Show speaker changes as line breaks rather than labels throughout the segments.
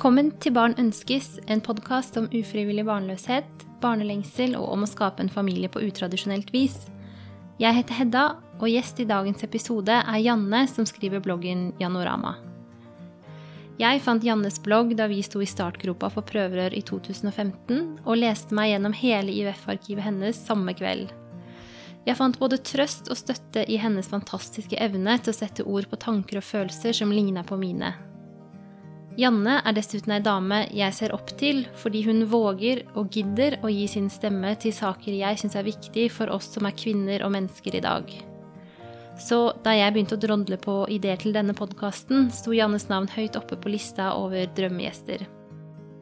Velkommen til Barn ønskes, en podkast om ufrivillig barnløshet, barnelengsel og om å skape en familie på utradisjonelt vis. Jeg heter Hedda, og gjest i dagens episode er Janne, som skriver bloggen Janorama. Jeg fant Jannes blogg da vi sto i startgropa for prøverør i 2015, og leste meg gjennom hele IVF-arkivet hennes samme kveld. Jeg fant både trøst og støtte i hennes fantastiske evne til å sette ord på tanker og følelser som ligna på mine. Janne er dessuten ei dame jeg ser opp til fordi hun våger og gidder å gi sin stemme til saker jeg syns er viktig for oss som er kvinner og mennesker i dag. Så da jeg begynte å drondle på ideer til denne podkasten, sto Jannes navn høyt oppe på lista over drømmegjester.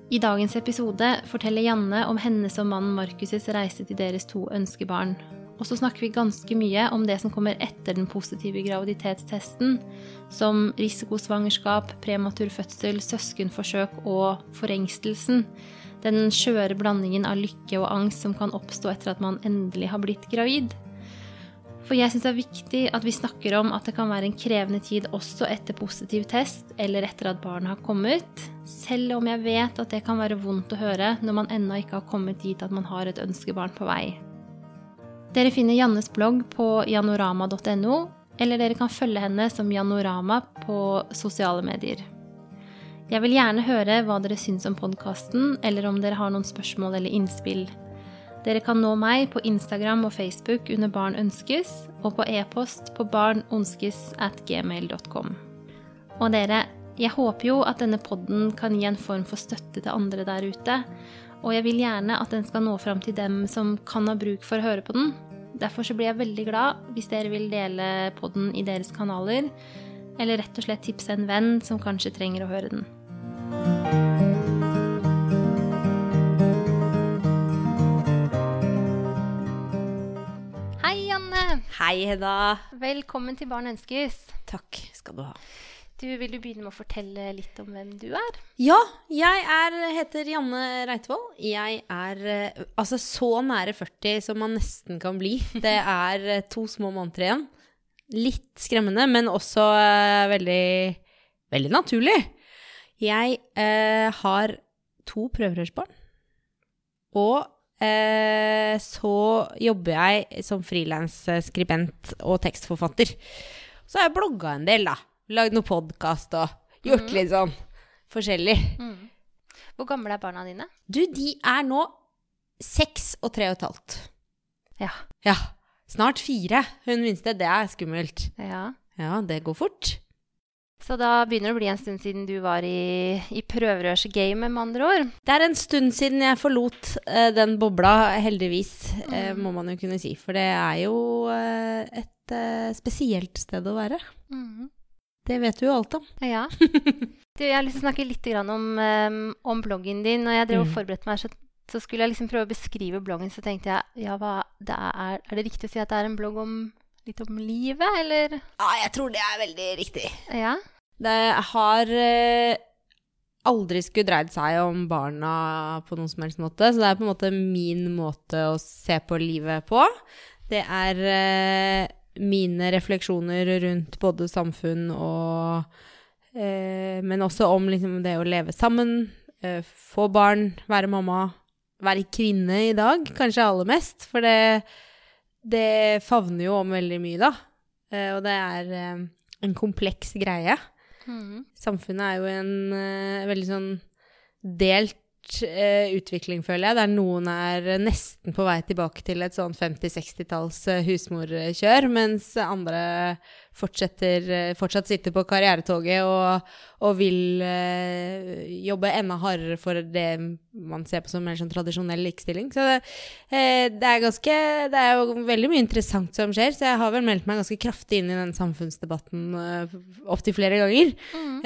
I dagens episode forteller Janne om hennes og mannen Markus' reise til deres to ønskebarn, og så snakker vi ganske mye om det som kommer etter den positive graviditetstesten, som risikosvangerskap, prematur fødsel, søskenforsøk og forengstelsen. Den skjøre blandingen av lykke og angst som kan oppstå etter at man endelig har blitt gravid. For jeg syns det er viktig at vi snakker om at det kan være en krevende tid også etter positiv test eller etter at barnet har kommet, selv om jeg vet at det kan være vondt å høre når man ennå ikke har kommet dit at man har et ønskebarn på vei. Dere finner Jannes blogg på janorama.no, eller dere kan følge henne som Janorama på sosiale medier. Jeg vil gjerne høre hva dere syns om podkasten, eller om dere har noen spørsmål eller innspill. Dere kan nå meg på Instagram og Facebook under Barn ønskes, og på e-post på barnonskes at gmail.com. Og dere, jeg håper jo at denne podden kan gi en form for støtte til andre der ute, og jeg vil gjerne at den skal nå fram til dem som kan ha bruk for å høre på den. Derfor så blir jeg veldig glad hvis dere vil dele podden i deres kanaler, eller rett og slett tipse en venn som kanskje trenger å høre den. Hei, Anne.
Hei, Hedda.
Velkommen til Barn ønskes.
Takk skal du ha.
Du, Vil du begynne med å fortelle litt om hvem du er?
Ja, jeg er, heter Janne Reitvoll. Jeg er eh, altså så nære 40 som man nesten kan bli. Det er eh, to små måneder igjen. Litt skremmende, men også uh, veldig, veldig naturlig. Jeg uh, har to prøverørsbarn. Og uh, så jobber jeg som frilansskribent og tekstforfatter. Så har jeg blogga en del, da lagd noe podkast og gjort mm. litt sånn forskjellig. Mm.
Hvor gamle er barna dine?
Du, de er nå seks og tre og et halvt.
Ja.
ja. Snart fire. Hun minste. Det er skummelt.
Ja.
Ja, det går fort.
Så da begynner det å bli en stund siden du var i, i prøverørsgamet, med andre ord?
Det er en stund siden jeg forlot uh, den bobla, heldigvis, mm. uh, må man jo kunne si. For det er jo uh, et spesielt sted å være. Mm. Det vet du jo alt om.
Ja. Du, jeg har lyst til å snakke litt om, um, om bloggen din. Når jeg drev og mm. forberedte meg, så, så, skulle jeg liksom prøve å beskrive bloggen. Så tenkte jeg ja, hva, det er, er det riktig å si at det er en blogg om litt om livet, eller?
Ja, jeg tror det er veldig riktig.
Ja?
Det har eh, aldri skulle dreid seg om barna på noen som helst måte. Så det er på en måte min måte å se på livet på. Det er eh, mine refleksjoner rundt både samfunn og eh, Men også om liksom, det å leve sammen, eh, få barn, være mamma, være kvinne i dag, kanskje aller mest. For det, det favner jo om veldig mye, da. Eh, og det er eh, en kompleks greie. Mm. Samfunnet er jo en eh, veldig sånn delt uh, utvikling, føler jeg, der noen er nesten på vei tilbake til et sånn 50-60-talls uh, husmorkjør, mens andre fortsatt sitter på karrieretoget og, og vil jobbe enda hardere for det man ser på som mer sånn tradisjonell likestilling. Så det, det, er ganske Det er jo veldig mye interessant som skjer, så jeg har vel meldt meg ganske kraftig inn i den samfunnsdebatten eh, opptil flere ganger. Mm.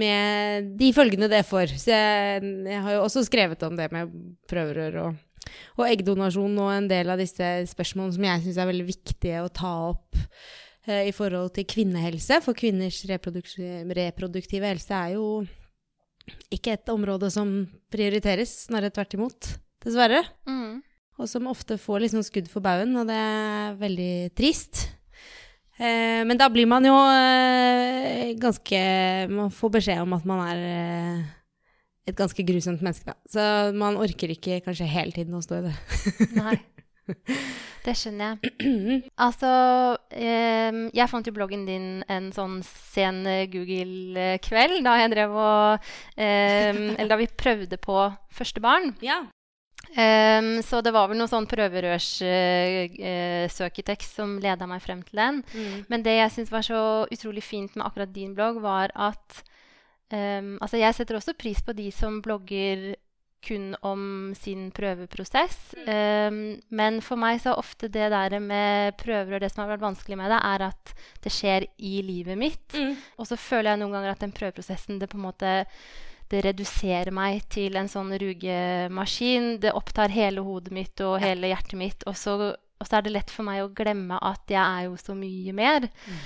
med de følgene det får. Så jeg jeg har jo også skrevet om det med prøverør og, og eggdonasjon og en del av disse spørsmålene som jeg syns er veldig viktige å ta opp eh, i forhold til kvinnehelse. For kvinners reproduktive helse er jo ikke et område som prioriteres, snarere tvert imot. Dessverre. Mm. Og som ofte får liksom skudd for baugen, og det er veldig trist. Eh, men da blir man jo eh, ganske Man får beskjed om at man er eh, et ganske grusomt menneske, da. Så man orker ikke kanskje hele tiden å stå i det.
Nei. Det skjønner jeg. Altså, jeg fant jo bloggen din en sånn sen Google-kveld da jeg drev og Eller da vi prøvde på første barn.
Ja.
Um, så det var vel noe sånn prøverørssøketekst uh, som leda meg frem til den.
Mm.
Men det jeg syns var så utrolig fint med akkurat din blogg, var at um, Altså, jeg setter også pris på de som blogger kun om sin prøveprosess. Um, men for meg så er ofte det der med prøver og det som har vært vanskelig med det, er at det skjer i livet mitt.
Mm.
Og så føler jeg noen ganger at den prøveprosessen det på en måte det reduserer meg til en sånn rugemaskin. Det opptar hele hodet mitt og hele hjertet mitt. Og så, og så, er det lett for meg å glemme at jeg er jo så mye mer.
Mm.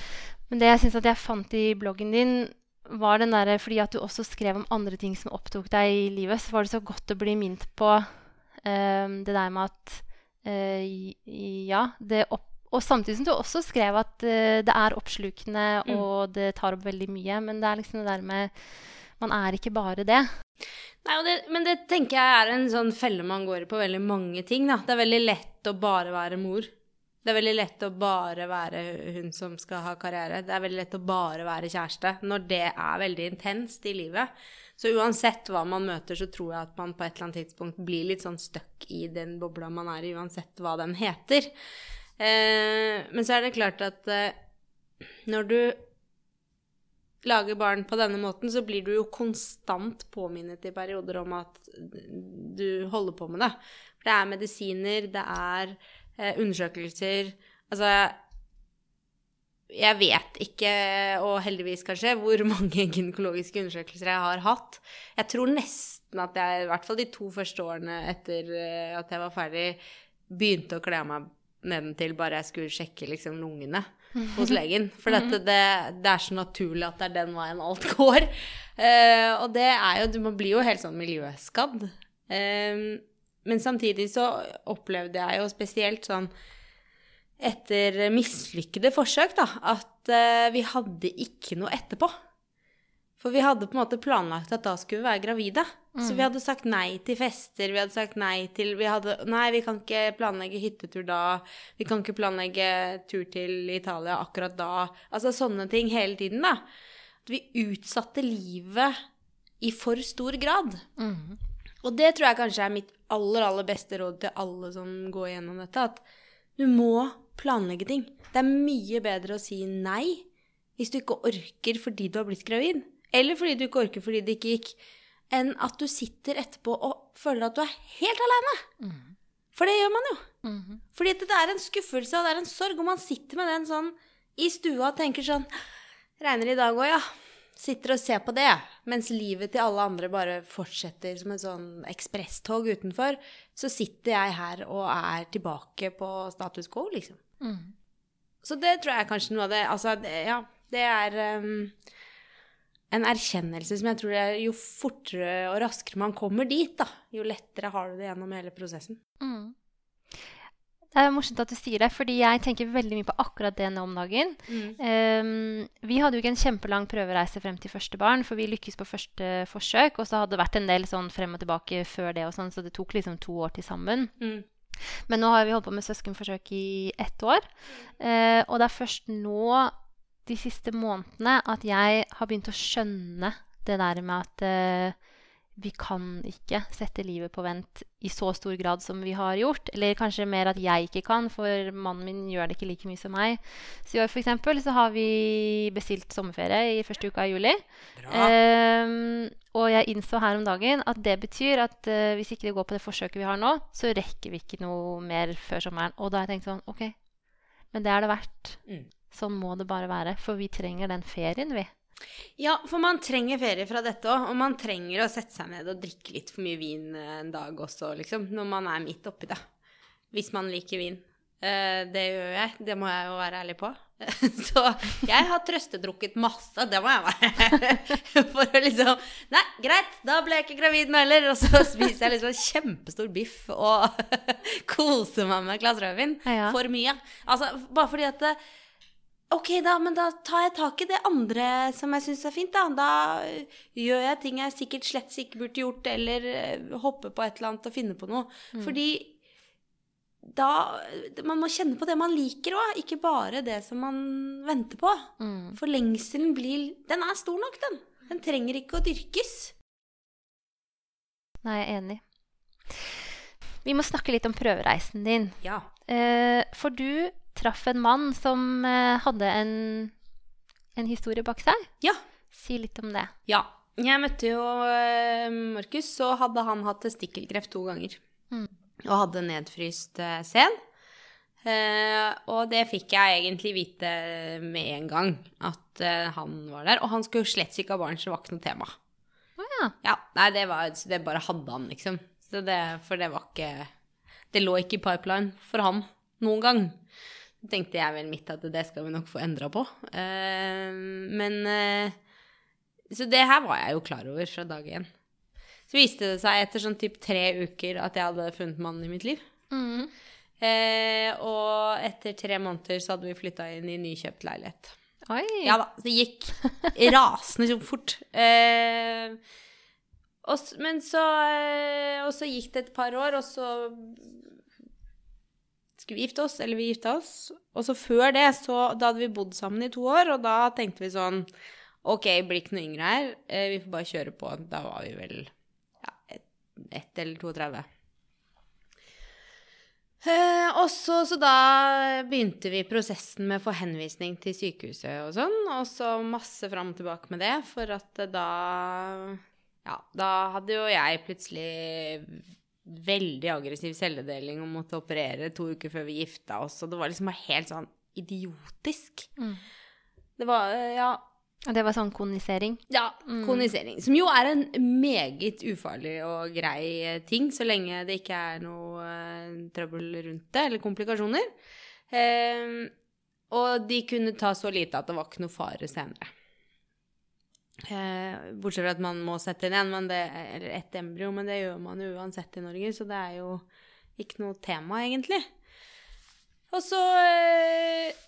Men det jeg syns at jeg fant i bloggen din, var den der, Fordi at du også skrev om andre ting som opptok deg i livet, så var det så godt å bli minnet på um, det der med at uh, Ja, det opp og samtidig som du også skrev at uh, det er oppslukende,
Mm.
og det tar opp veldig mye. Men det er liksom det der med Man er ikke bare det.
Nei, det, men det tenker jeg er en sånn felle man går i på veldig mange ting. Da. Det er veldig lett å bare være mor. Det er veldig lett å bare være hun som skal ha karriere. Det er veldig lett å bare være kjæreste når det er veldig intenst i livet. Så uansett hva man møter, så tror jeg at man på et eller annet tidspunkt blir litt sånn stuck i den bobla man er i, uansett hva den heter. Eh, men så er det klart at eh, når du lager barn på denne måten, så blir du jo konstant påminnet i perioder om at du holder på med det. For det er medisiner, det er undersøkelser Altså Jeg vet ikke, og heldigvis kanskje, hvor mange gynekologiske undersøkelser jeg har hatt. Jeg tror nesten at jeg, i hvert fall de to første årene etter eh, at jeg var ferdig, begynte å kle av meg nedentil bare jeg skulle sjekke liksom lungene hos legen. For dette, det, det, er så naturlig at det er den veien alt går. Uh, og det er jo Du blir jo helt sånn miljøskadd. Uh, men samtidig så opplevde jeg jo spesielt sånn etter mislykkede forsøk, da, at uh, vi hadde ikke noe etterpå. For vi hadde på en måte planlagt at da skulle vi være gravide. Mm. Så vi hadde sagt nei til fester, vi hadde sagt nei til vi hadde, Nei, vi kan ikke planlegge hyttetur da. Vi kan ikke planlegge tur til Italia akkurat da. Altså sånne ting hele tiden, da. At vi utsatte livet i for stor grad.
Mm.
Og det tror jeg kanskje er mitt aller, aller beste råd til alle som går gjennom dette. At du må planlegge ting. Det er mye bedre å si nei hvis du ikke orker fordi du har blitt gravid eller fordi du ikke orker fordi det ikke gikk, enn at du sitter etterpå og føler at du er helt alene.
Mm.
For det gjør man jo.
Mm.
Fordi det er en skuffelse og det er en sorg, og man sitter med den sånn i stua og tenker sånn Regner i dag òg, ja. Sitter og ser på det, mens livet til alle andre bare fortsetter som et sånn ekspresstog utenfor. Så sitter jeg her og er tilbake på status quo, liksom.
Mm.
Så det tror jeg er kanskje noe av det Altså, det, ja, det er um, en erkjennelse som jeg tror er jo fortere og raskere man kommer dit, da, jo lettere har du det gjennom hele prosessen.
Mm. Det er morsomt at du sier det, fordi jeg tenker veldig mye på akkurat det nå om dagen.
Mm.
Um, vi hadde jo ikke en kjempelang prøvereise frem til første barn, for vi lykkes på første forsøk. Og så hadde det vært en del sånn frem og tilbake før det, og sånn, så det tok liksom to år til sammen.
Mm.
Men nå har vi holdt på med søskenforsøk i ett år. Uh, og det er først nå de siste månedene at jeg har begynt å skjønne det der med at uh, vi kan ikke sette livet på vent i så stor grad som vi har gjort. Eller kanskje mer at jeg ikke kan, for mannen min gjør det ikke like mye som meg. Så i år for eksempel, så har vi bestilt sommerferie i første uka i juli. Um, og jeg innså her om dagen at det betyr at uh, hvis ikke det går på det forsøket vi har nå, så rekker vi ikke noe mer før sommeren. Og da har jeg tenkt sånn OK, men det er det verdt.
Mm.
Sånn må det bare være. For vi trenger den ferien, vi.
Ja, for man trenger ferie fra dette òg. Og man trenger å sette seg ned og drikke litt for mye vin en dag også, liksom. Når man er midt oppi det. Hvis man liker vin. Eh, det gjør jeg. Det må jeg jo være ærlig på. Så jeg har trøstedrukket masse, det må jeg være. For å liksom Nei, greit, da ble jeg ikke gravid nå heller. Og så spiser jeg liksom en kjempestor biff og koser meg med et glass rødvin. For mye. Altså, bare fordi at det, Ok, da, men da tar jeg tak i det andre som jeg syns er fint, da. Da øh, gjør jeg ting jeg sikkert slett ikke burde gjort, eller øh, hopper på et eller annet og finner på noe. Fordi da Man må kjenne på det man liker òg, ikke bare det som man venter på.
Mm.
For lengselen blir Den er stor nok, den. Den trenger ikke å dyrkes.
Nei, jeg er enig. Vi må snakke litt om prøvereisen din.
Ja.
Eh, for du traff en mann som eh, hadde en, en historie bak seg.
Ja.
Si litt om det.
Ja. Jeg møtte jo eh, Markus, så hadde han hatt testikkelkreft to ganger.
Mm.
Og hadde nedfryst eh, sæd. Eh, og det fikk jeg egentlig vite med en gang, at han var der. Og han skulle jo slett ikke ha barn, så det var ikke noe tema.
Oh, ja.
Ja, nei, det, var, det bare hadde han, liksom. Så det, for det var ikke Det lå ikke i pipeline for han noen gang. Tenkte jeg vel mitt at det skal vi nok få endra på. Eh, men eh, Så det her var jeg jo klar over fra dag én. Så viste det seg etter sånn typ tre uker at jeg hadde funnet mannen i mitt liv.
Mm.
Og etter tre måneder så hadde vi flytta inn i nykjøpt leilighet.
Oi.
Ja da, det gikk rasende så fort. Og, men så Og så gikk det et par år, og så skulle vi gifte oss, eller vi gifta oss. Og så før det, så da hadde vi bodd sammen i to år, og da tenkte vi sånn Ok, blir ikke noe yngre her, eh, vi får bare kjøre på. Da var vi vel ja, ett eller 32. Eh, også, så, så da begynte vi prosessen med å få henvisning til sykehuset og sånn, og så masse fram og tilbake med det, for at eh, da Ja, da hadde jo jeg plutselig veldig aggressiv celledeling og måtte operere to uker før vi gifta oss, og det var liksom bare helt sånn idiotisk.
Mm.
Det var eh, Ja,
Og det var sånn konisering.
ja, konisering. Som jo er en meget ufarlig og grei eh, ting, så lenge det ikke er noe eh, trøbbel rundt det, eller komplikasjoner. Eh, og de kunne ta så lite at det var ikke noe fare senere. Eh, bortsett fra at man må sette inn en, det, eller ett embryo, men det gjør man jo uansett i Norge, så det er jo ikke noe tema, egentlig. Og så eh,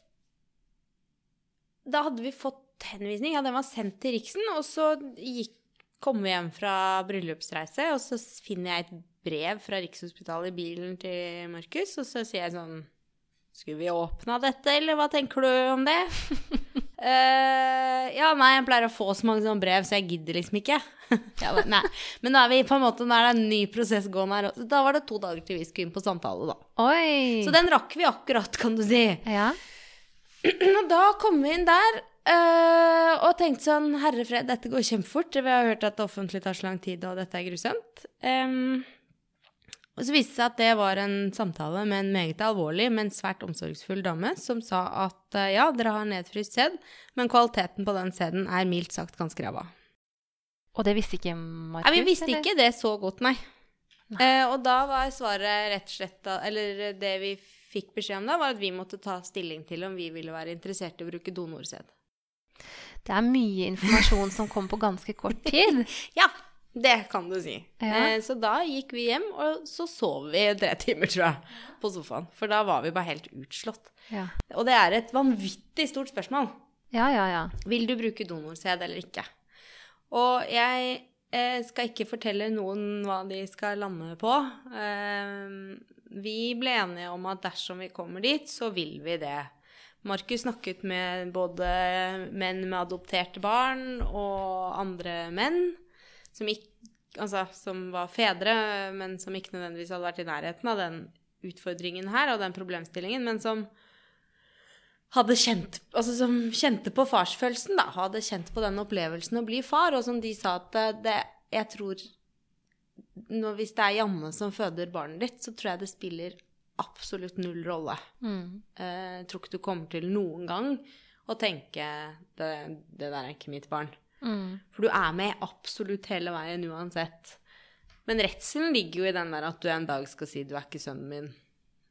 Da hadde vi fått henvisning, ja, den var sendt til Riksen, og så gikk, kom vi hjem fra bryllupsreise, og så finner jeg et brev fra Rikshospitalet i bilen til Markus, og så sier jeg sånn Skulle vi åpna dette, eller hva tenker du om det? Eh, ja, nei, jeg pleier å få så mange sånne brev, så jeg gidder liksom ikke. Bare, nei. Men nå er vi på en måte, nå er det en ny prosess gående her. Da var det to dager til vi skulle inn på samtale, da.
Oi!
Så den rakk vi akkurat, kan du si.
Ja.
Og da kom vi inn der uh, og tenkte sånn Herre fred, dette går kjempefort. Vi har hørt at det offentlig tar så lang tid, og dette er grusomt. Ehm, og så viste det seg at det var en samtale med en meget alvorlig, men svært omsorgsfull dame som sa at øh, ja, dere har nedfryst sæd, men kvaliteten på den sæden er mildt sagt ganske ræva.
Og det visste ikke Markus?
Ja, vi visste
eller?
ikke det så godt, nei. Eh, og da var svaret rett og slett Eller det vi fikk beskjed om da, var at vi måtte ta stilling til om vi ville være interessert i å bruke donorsæd.
Det er mye informasjon som kom på ganske kort tid.
Ja, det kan du si.
Ja.
Eh, så da gikk vi hjem, og så sov vi tre timer, tror jeg, på sofaen. For da var vi bare helt utslått.
Ja,
Og det er et vanvittig stort spørsmål.
ja, ja. ja.
Vil du bruke donorsæd eller ikke? Og jeg eh, skal ikke fortelle noen hva de skal lande på. Eh, vi ble enige om at dersom vi kommer dit, så vil vi det. Markus snakket med både menn med adopterte barn og andre menn som, ikk- altså, som var fedre, men som ikke nødvendigvis hadde vært i nærheten av den utfordringen her og den problemstillingen, men som hadde kjent, altså som kjente på farsfølelsen, da, hadde kjent på den opplevelsen å bli far, og som de sa at det, det jeg tror nå, Hvis det er Janne som føder barnet ditt, så tror jeg det spiller absolutt null rolle.
Mm.
Eh, Jeg tror ikke du kommer til noen gang å tenke det, det der er ikke mitt barn.
Mm.
For du er med absolutt hele veien uansett. Men redselen ligger jo i den der at du en dag skal si 'du er ikke sønnen min'.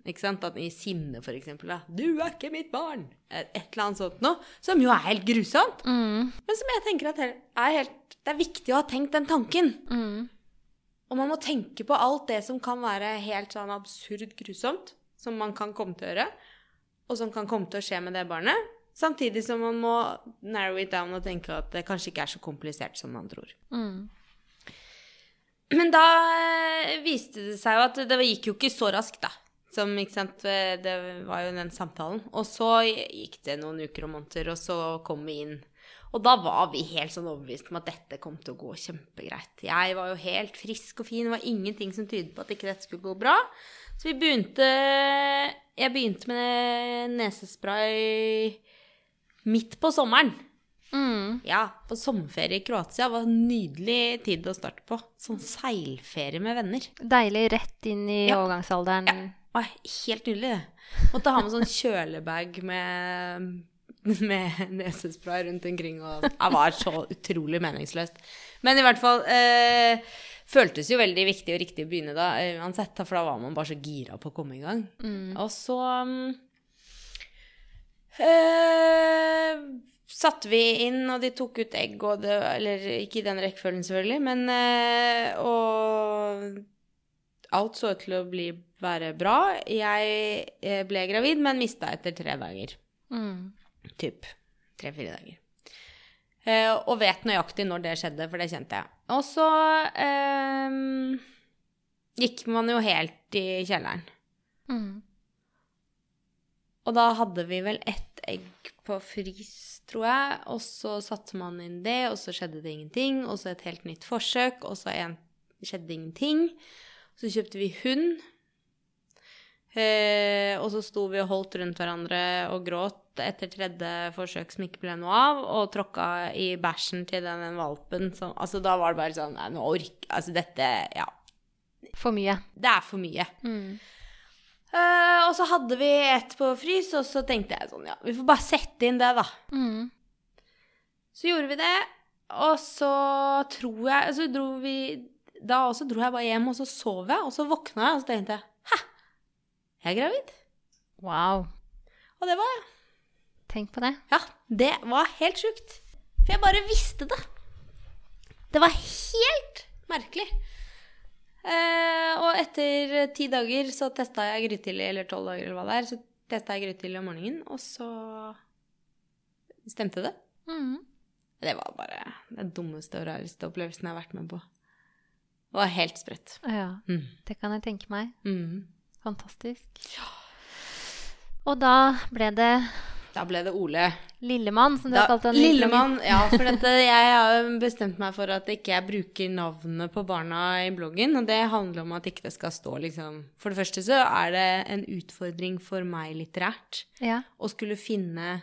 Ikke sant? At I sinne, for eksempel. Da. 'Du er ikke mitt barn'. Et eller annet sånt noe. Som jo er helt grusomt.
Mm.
Men som jeg tenker at er helt, det er viktig å ha tenkt den tanken.
Mm.
Og man må tenke på alt det som kan være helt sånn absurd grusomt, som man kan komme til å gjøre, og som kan komme til å skje med det barnet. Samtidig som man må narrow it down og tenke at det kanskje ikke er så komplisert som man tror.
Mm.
Men da eh, viste det seg jo at det gikk jo ikke så raskt, da. Som, ikke sant, eh, Det var jo den samtalen. Og så gikk det noen uker og måneder, og så kom vi inn. Og da var vi helt sånn overbevist om at dette kom til å gå kjempegreit. Jeg var jo helt frisk og fin, det var ingenting som tydet på at ikke dette skulle gå bra. Så vi begynte Jeg begynte med nesespray midt på sommeren.
Mm.
Ja, på sommerferie i Kroatia var en nydelig tid å starte på. Sånn seilferie med venner.
Deilig rett inn i
Ja.
overgangsalderen.
Ja. Var helt nydelig, det. Måtte ha med sånn kjølebag med, med nesespray rundt omkring. Og det var så utrolig meningsløst. Men i hvert fall eh, føltes jo veldig viktig og riktig å begynne da, eh, uansett. For da var man bare så gira på å komme i gang.
Mm.
Og så mm, eh, satte vi inn, og de tok ut egg, og det Eller ikke i den rekkefølgen, selvfølgelig, men eh, Og alt så ut til å bli, være bra. Jeg eh, ble gravid, men mista etter tre dager.
Mm.
Typ tre-fire dager. Eh, og vet nøyaktig når det skjedde, for det kjente jeg. Og så eh, gikk man jo helt i kjelleren.
Mm.
Og da hadde vi vel ett egg på frys, tror jeg. Og så satte man inn det, og så skjedde det ingenting. Og så et helt nytt forsøk, og så en, skjedde det ingenting. Så kjøpte vi hund. Eh, og så sto vi og holdt rundt hverandre og gråt etter tredje forsøk som ikke ble noe av, og tråkka i bæsjen til den, den valpen Så, Altså, da var det bare sånn Nei, nå ork... Altså, dette Ja.
For mye.
Det er for mye.
Mm.
Eh, og så hadde vi et på frys, og så tenkte jeg sånn, ja, vi får bare sette inn det, da.
Mm.
Så gjorde vi det, og så tror jeg Så dro vi Da også dro jeg bare hjem, og så sov jeg, og så våkna jeg, og så tenkte jeg Hæ? Jeg er gravid.
Wow.
Og det var jeg.
Tenk på det.
Ja, det var helt sjukt. For jeg bare visste det. Det var helt merkelig. Eh, og etter ti dager så testa jeg grytidlig, eller tolv dager, eller hva det er, så testa jeg grytidlig om morgenen, og så stemte det.
Mm.
Det var bare den dummeste og rareste opplevelsen jeg har vært med på. Det var helt sprøtt.
Ja,
Mm.
det kan jeg tenke meg.
Mm.
Fantastisk. Og da ble det
Da ble det Ole.
Lillemann, som du
Da,
har kalt han.
Lillemann. Ja, for dette, jeg har bestemt meg for at ikke jeg bruker navnet på barna i bloggen. Og det handler om at ikke det skal stå liksom For det første så er det en utfordring for meg litterært
Ja.
å skulle finne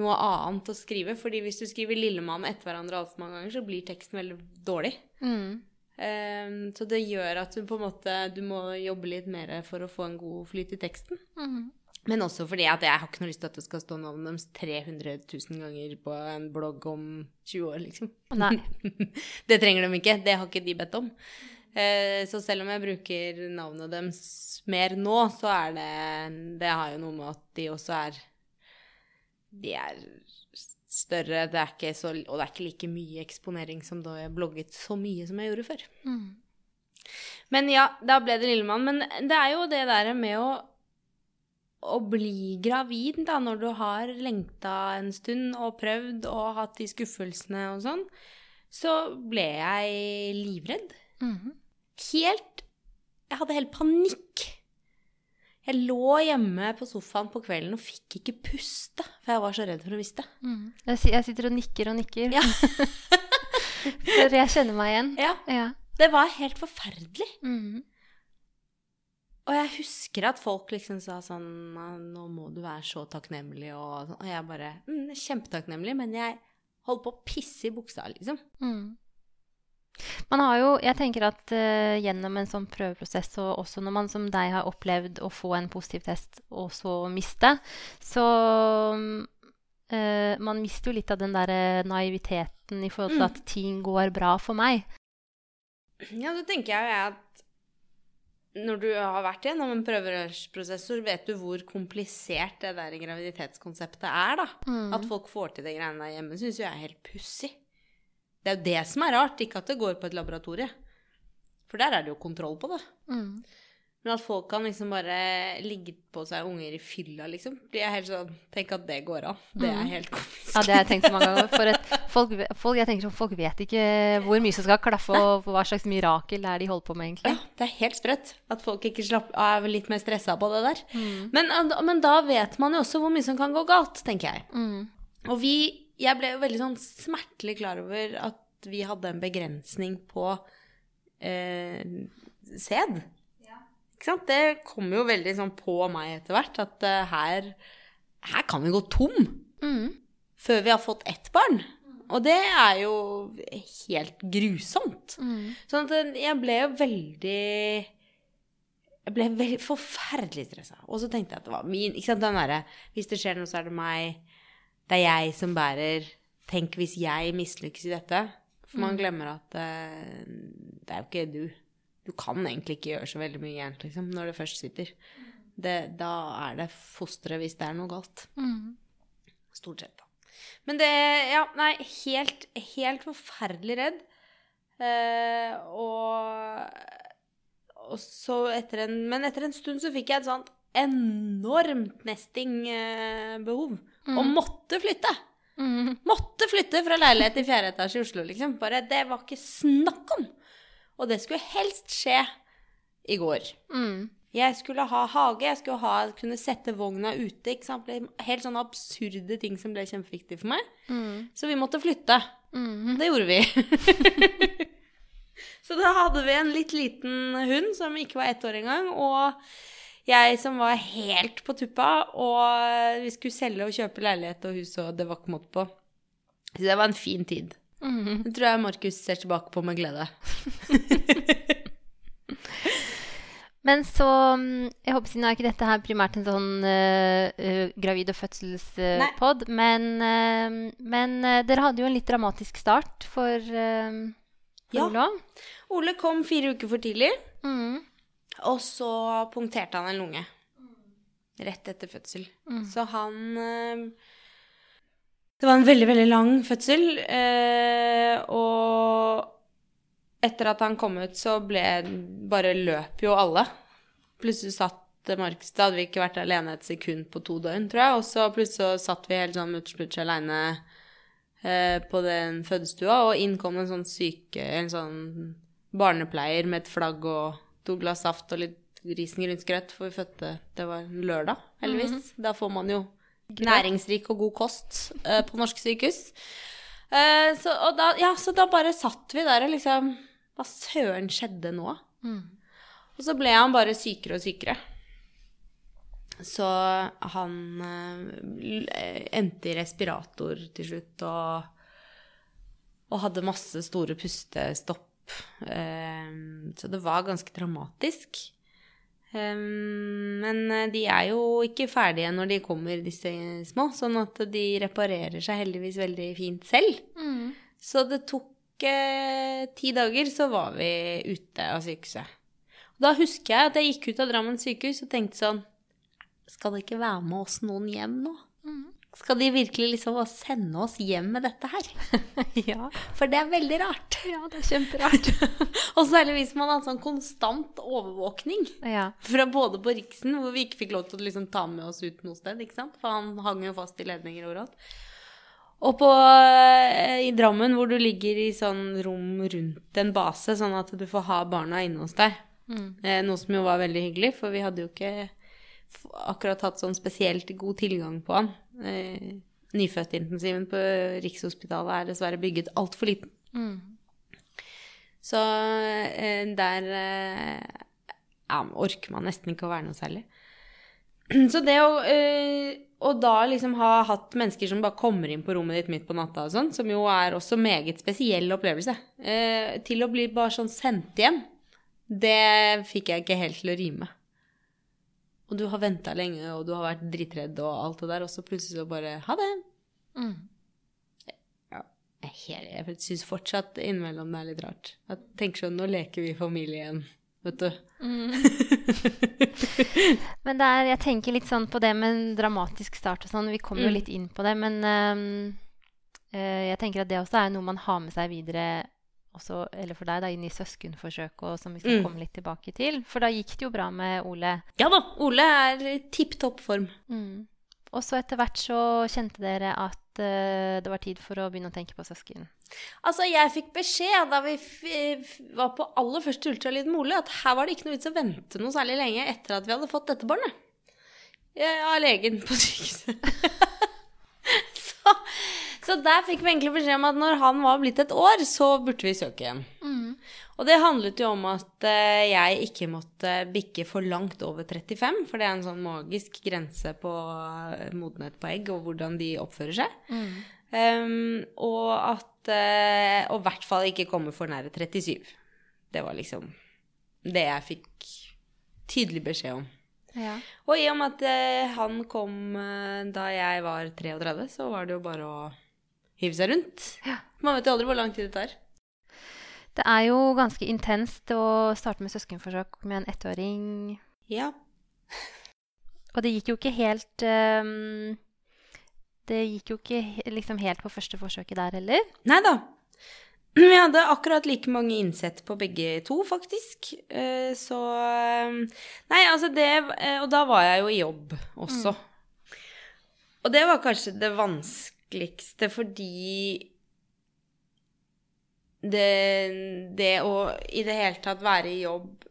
noe annet å skrive. fordi hvis du skriver Lillemann etter hverandre altfor mange ganger, så blir teksten veldig dårlig.
Mm.
Um, så det gjør at du på en måte du må jobbe litt mer for å få en god flyt i teksten.
Mm.
Men også fordi at jeg har ikke noe lyst til at det skal stå navnet deres 300 000 ganger på en blogg om 20 år, liksom.
Nei.
det trenger de ikke. Det har ikke de bedt om. Eh, så selv om jeg bruker navnet deres mer nå, så er det Det har jo noe med at de også er De er større, det er så, og det er ikke like mye eksponering som da jeg blogget så mye som jeg gjorde før.
Mm.
Men ja, da ble det Lillemann. Men det er jo det der med å, å bli gravid, da, når du har lengta en stund og prøvd og hatt de skuffelsene og sånn, så ble jeg livredd.
Mm.
Helt Jeg hadde helt panikk. Jeg lå hjemme på sofaen på kvelden og fikk ikke puste, for jeg var så redd for å miste.
Mm. Jeg sitter og nikker og nikker.
Ja.
For jeg kjenner meg igjen.
Ja,
Ja.
det var helt forferdelig.
Mm.
Og jeg husker at folk liksom sa sånn Nå må du være så takknemlig, og, sånn. og jeg bare mm, Kjempetakknemlig, men jeg holdt på å pisse i buksa, liksom.
Mm. Man har jo, jeg tenker at uh, gjennom en sånn prøveprosess, og også når man som deg har opplevd å få en positiv test og så miste, så eh, Man mister jo litt av den derre naiviteten i forhold til
Mm.
at ting går bra for meg.
Ja, så tenker jeg jo at når du har vært gjennom en prøverørsprosess, så vet du hvor komplisert det der graviditetskonseptet er, da.
Mm.
At folk får til de greiene der hjemme, syns jeg er helt pussig. Det er jo det som er rart, ikke at det går på et laboratorie. For der er det jo kontroll på det.
Mm.
Men at folk kan liksom bare ligge på seg unger i fylla, liksom. Blir jeg helt sånn Tenk at det går an. Det er helt komisk.
Ja, det har jeg tenkt så mange ganger. For et, folk, folk, jeg tenker sånn, folk vet ikke hvor mye som skal klaffe, og hva slags mirakel det er de holder på med, egentlig.
Ja, det er helt sprøtt. At folk ikke slapp, er litt mer stressa på det der. Men, men, da vet man jo også hvor mye som kan gå galt, tenker jeg.
Mm.
Og vi Jeg ble jo veldig sånn smertelig klar over at vi hadde en begrensning på eh, sæd. Det kom jo veldig sånn på meg etter hvert at eh, her, her kan vi gå tom
Mm.
før vi har fått ett barn. Og det er jo helt grusomt.
Mm.
Sånn at eh, jeg ble jo veldig Jeg ble veldig forferdelig stressa. Og så tenkte jeg at det var min ikke sant, den derre Hvis det skjer noe, så er det meg. Det er jeg som bærer. Tenk hvis jeg mislykkes i dette. For man glemmer at uh, det er jo ikke du. Du kan egentlig ikke gjøre så veldig mye gærent liksom, når det først sitter. Det, da er det fosteret hvis det er noe galt.
Mm.
Stort sett, da. Men det Ja, nei, helt, helt forferdelig redd. Eh, og, og så etter en Men etter en stund så fikk jeg et sånt enormt nesting-behov. Og måtte flytte.
Mm.
Måtte flytte fra leilighet til fjerde etasje i Oslo, liksom. Bare, det var ikke snakk om. Og det skulle helst skje i går.
Mm.
Jeg skulle ha hage, jeg skulle ha, kunne sette vogna ute. Helt sånne absurde ting som ble kjempeviktig for meg.
Mm.
Så vi måtte flytte.
Mm.
Det gjorde vi. så da hadde vi en litt liten hund som ikke var ett år engang, og jeg som var helt på tuppa, og vi skulle selge og kjøpe leilighet og hus, og det var ikke måte på. Så det var en fin tid.
Mm.
Det tror jeg Markus ser tilbake på med glede.
Men så mm, Jeg håper siden er ikke dette her primært en sånn eh, gravid- og fødselspod, men, uh, men uh, dere hadde jo en litt dramatisk start for, uh, for
Ja.
Ole.
Ole kom fire uker for tidlig,
Mm.
og så punkterte han en lunge. Rett etter fødsel. Så han Det var en veldig, veldig lang fødsel, og etter at han kom ut, så ble Bare løp jo alle. Plutselig satt Markus Da hadde vi ikke vært alene et sekund på to døgn, tror jeg. Og så plutselig så satt vi helt sånn mutters aleine eh, på den fødestua, og inn kom en sånn syke En sånn barnepleier med et flagg og to glass saft og litt risengrynsgrøt, for vi fødte Det var lørdag, heldigvis. Da får man jo næringsrik og god kost eh, på norske sykehus. Eh, så, da, ja, så da bare satt vi der og liksom Hva søren skjedde nå?
Mm.
Og så ble han bare sykere og sykere. Så han eh, endte i respirator til slutt og, og hadde masse store pustestopp. Eh, så det var ganske dramatisk. Eh, men de er jo ikke ferdige når de kommer, disse små, sånn at de reparerer seg heldigvis veldig fint selv.
Mm.
Så det tok eh, ti dager, så var vi ute av sykehuset. Og da husker jeg at jeg gikk ut av Drammen sykehus og tenkte sånn Skal det ikke være med oss noen hjem nå?
Mm.
Skal de virkelig liksom sende oss hjem med dette her?
ja.
For det er veldig rart.
ja, det er kjemperart.
Og særlig hvis man har sånn konstant overvåkning.
ja.
Fra både på Riksen, hvor vi ikke fikk lov til å liksom ta med oss ut noe sted, ikke sant? for han hang jo fast i ledninger overalt. Og på, eh, i Drammen, hvor du ligger i sånn rom rundt en base, sånn at du får ha barna inne hos deg.
Mm.
Eh, noe som jo var veldig hyggelig, for vi hadde jo ikke akkurat hatt sånn spesielt god tilgang på han. Eh, Nyfødtintensiven på Rikshospitalet er dessverre bygget altfor liten.
Mm.
Så eh, der ja, orker man nesten ikke å være noe særlig. Så det å Og da liksom ha hatt mennesker som bare kommer inn på rommet ditt midt på natta og sånn, som jo er også meget spesiell opplevelse, eh, til å bli bare sånn sendt hjem, det fikk jeg ikke helt til å rime. Og du har venta lenge, og du har vært drittredd og alt det der, og så plutselig så bare Ha det.
Mm.
Jeg, jeg syns fortsatt innimellom det er litt rart. Jeg tenker sånn Nå leker vi familie igjen, vet du.
Men det er, jeg tenker litt sånn på det med en dramatisk start og sånn. Vi kommer jo
Mm.
litt inn på det, men um, uh, jeg tenker at det også er noe man har med seg videre også, eller for deg, da, inn i søskenforsøket, og som vi skal
Mm.
komme litt tilbake til. For da gikk det jo bra med Ole.
Ja da, Ole er i tipp topp form.
Mm. Og så etter hvert så kjente dere at uh, det var tid for å begynne å tenke på søsken.
Altså, jeg fikk beskjed da vi var på aller første ultralyd med Ole, at her var det ikke noe vits å vente noe særlig lenge etter at vi hadde fått dette barnet. Av legen på sykehuset. så, så der fikk vi egentlig beskjed om at når han var blitt et år, så burde vi søke igjen. Og det handlet jo om at eh, jeg ikke måtte bikke for langt over 35, for det er en sånn magisk grense på eh, modenhet på egg og hvordan de oppfører seg. Um, og at uh, Og i hvert fall ikke komme for nære 37. Det var liksom det jeg fikk tydelig beskjed om.
Ja.
Og i og med at uh, han kom uh, da jeg var 33, så var det jo bare å hive seg rundt.
Ja.
Man vet jo aldri hvor lang tid det tar.
Det er jo ganske intenst å starte med søskenforsøk med en ettåring.
Ja.
Og det gikk jo ikke helt ehm, Det gikk jo ikke liksom helt på første forsøket der heller.
Nei da. Vi hadde akkurat like mange innsett på begge to, faktisk. Eh, Så eh, Nei, altså det eh, Og da var jeg jo i jobb også. Og det var kanskje det vanskeligste fordi det, det å i det hele tatt være i jobb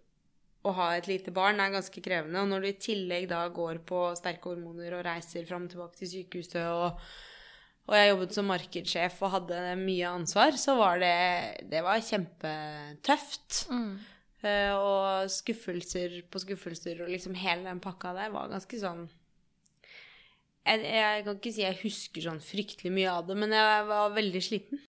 og ha et lite barn er ganske krevende. Og når du i tillegg da går på sterke hormoner og reiser fram og tilbake til sykehuset og og jeg jobbet som markedssjef og hadde mye ansvar, så var det, det var kjempetøft. Eh, og skuffelser på skuffelser og liksom hele den pakka der var ganske sånn jeg, jeg kan ikke si jeg husker sånn fryktelig mye av det, men jeg var veldig sliten.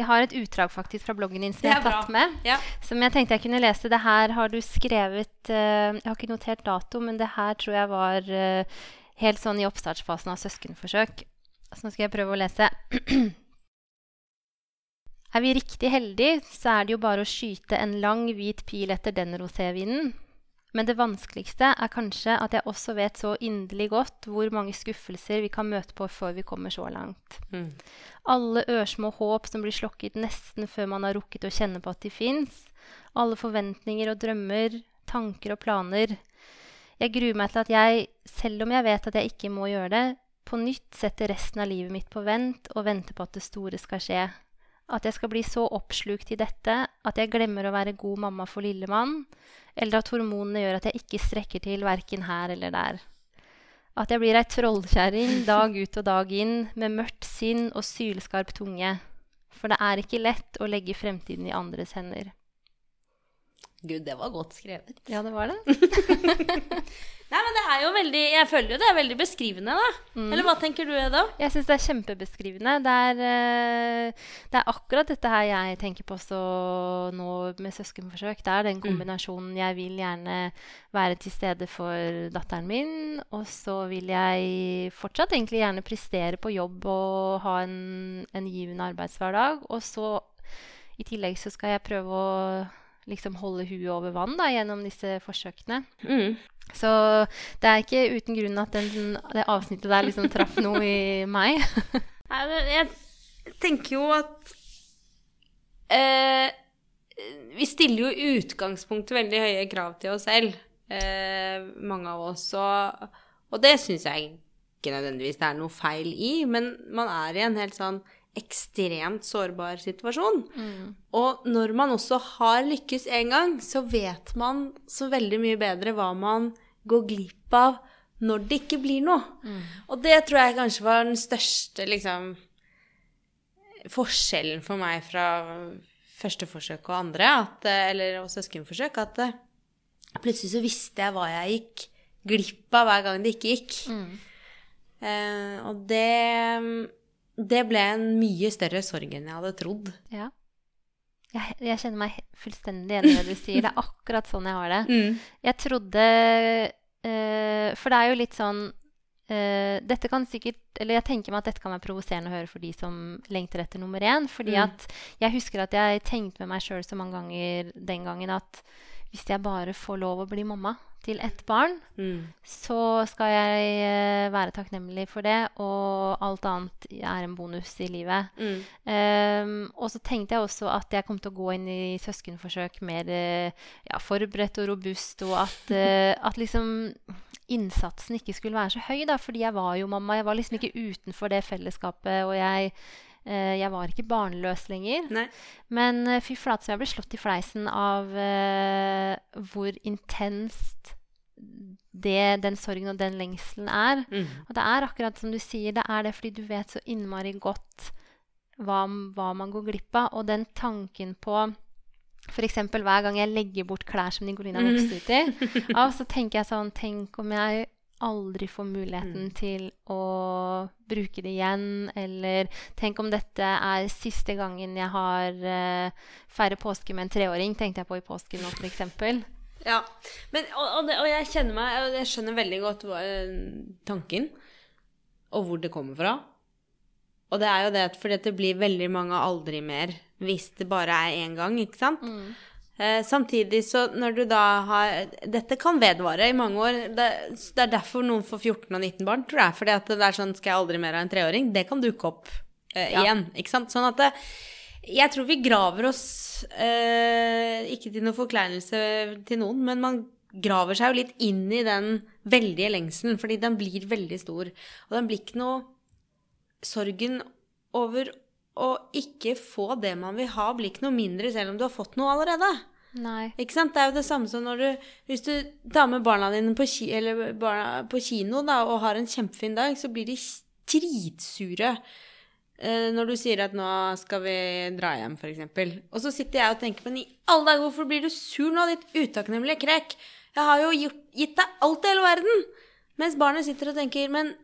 Jeg har et utdrag faktisk fra bloggen din som jeg har tatt med.
Ja.
Som jeg tenkte jeg kunne lese. Det her har du skrevet uh, Jeg har ikke notert dato, men det her tror jeg var uh, helt sånn i oppstartsfasen av søskenforsøk. Så nå skal jeg prøve å lese. Er vi riktig heldige, så er det jo bare å skyte en lang, hvit pil etter den rosévinen. Men det vanskeligste er kanskje at jeg også vet så inderlig godt hvor mange skuffelser vi kan møte på før vi kommer så langt.
Mm.
Alle ørsmå håp som blir slokket nesten før man har rukket å kjenne på at de fins. Alle forventninger og drømmer, tanker og planer. Jeg gruer meg til at jeg, selv om jeg vet at jeg ikke må gjøre det, på nytt setter resten av livet mitt på vent og venter på at det store skal skje. At jeg skal bli så oppslukt i dette at jeg glemmer å være god mamma for lillemann, eller at hormonene gjør at jeg ikke strekker til verken her eller der. At jeg blir ei trollkjerring dag ut og dag inn med mørkt sinn og sylskarp tunge. For det er ikke lett å legge fremtiden i andres hender.
Gud, det var godt skrevet.
Ja, det var det.
Nei, men det er jo veldig Jeg føler jo det er veldig beskrivende, da. Eller hva tenker du, Eda?
Jeg syns det er kjempebeskrivende. Det er, eh, det er akkurat dette her jeg tenker på også nå med søskenforsøk. Det er den kombinasjonen jeg vil gjerne være til stede for datteren min, og så vil jeg fortsatt egentlig gjerne prestere på jobb og ha en, en givende arbeidshverdag. Og så i tillegg så skal jeg prøve å liksom holde huet over vann da, gjennom disse forsøkene.
Mm.
Så det er ikke uten grunn at den, det avsnittet der liksom traff noe i meg.
Nei, jeg tenker jo at eh, Vi stiller jo i utgangspunktet veldig høye krav til oss selv, eh, mange av oss. Og, og det syns jeg ikke nødvendigvis det er noe feil i, men man er i en helt sånn ekstremt sårbar situasjon. Og når man også har lykkes en gang, så vet man så veldig mye bedre hva man går glipp av når det ikke blir noe. Og det tror jeg kanskje var den største liksom, forskjellen for meg fra første forsøk og andre, at, eller og søskenforsøk, at eh, plutselig så visste jeg hva jeg gikk glipp av hver gang det ikke gikk. Eh, og det, det ble en mye større sorg enn jeg hadde trodd.
Ja. Jeg, jeg kjenner meg fullstendig igjen i det du sier. Det er akkurat sånn jeg har det. Jeg trodde uh, For det er jo litt sånn uh, Dette kan sikkert Eller jeg tenker meg at dette kan være provoserende å høre for de som lengter etter nummer én. Fordi
Mm.
at jeg husker at jeg tenkte med meg sjøl så mange ganger den gangen at hvis jeg bare får lov å bli mamma til ett barn,
Mm.
så skal jeg eh, være takknemlig for det, og alt annet er en bonus i livet.
Mm.
Um, og så tenkte jeg også at jeg kom til å gå inn i søskenforsøk mer eh, ja, forberedt og robust, og at, eh, at liksom innsatsen ikke skulle være så høy, da, fordi jeg var jo mamma. Jeg var liksom ikke utenfor det fellesskapet, og jeg, jeg var ikke barnløs lenger.
Nei.
Men eh, fy flate så jeg ble slått i fleisen av eh, hvor intenst det, den sorgen og den lengselen er.
Mm.
Og det er akkurat som du sier, det er det fordi du vet så innmari godt hva, hva man går glipp av. Og den tanken på f.eks. hver gang jeg legger bort klær som Nicolina vokste ut i, ja, så tenker jeg sånn Tenk om jeg aldri får muligheten til å bruke det igjen. Eller tenk om dette er siste gangen jeg har uh, feirer påske med en treåring, tenkte jeg på i påsken nå, f.eks.
Ja. Men, og, og, og jeg kjenner meg og Jeg skjønner veldig godt hva, eh, tanken, og hvor det kommer fra. Og det er jo det at fordi at det blir veldig mange aldri mer hvis det bare er én gang, ikke sant? Eh, samtidig så når du da har Dette kan vedvare i mange år. Det, det er derfor noen får 14 og 19 barn, tror jeg. Fordi at det er sånn Skal jeg aldri mer ha en treåring? Det kan dukke opp eh,
Ja.
igjen. Ikke sant? Sånn at det, jeg tror vi graver oss eh, Ikke til noen forkleinelse til noen, men man graver seg jo litt inn i den veldige lengselen, fordi den blir veldig stor. Og den blir ikke noe Sorgen over å ikke få det man vil ha, blir ikke noe mindre selv om du har fått noe allerede.
Nei.
Ikke sant? Det er jo det samme som når du Hvis du tar med barna dine på, ki eller barna på kino da, og har en kjempefin dag, så blir de dritsure eh, når du sier at 'nå skal vi dra hjem', f.eks. Og så sitter jeg og tenker Men i alle dager, hvorfor blir du sur nå, ditt utakknemlige krek? Jeg har jo gjort, gitt deg alt i hele verden! Mens barnet sitter og tenker 'Men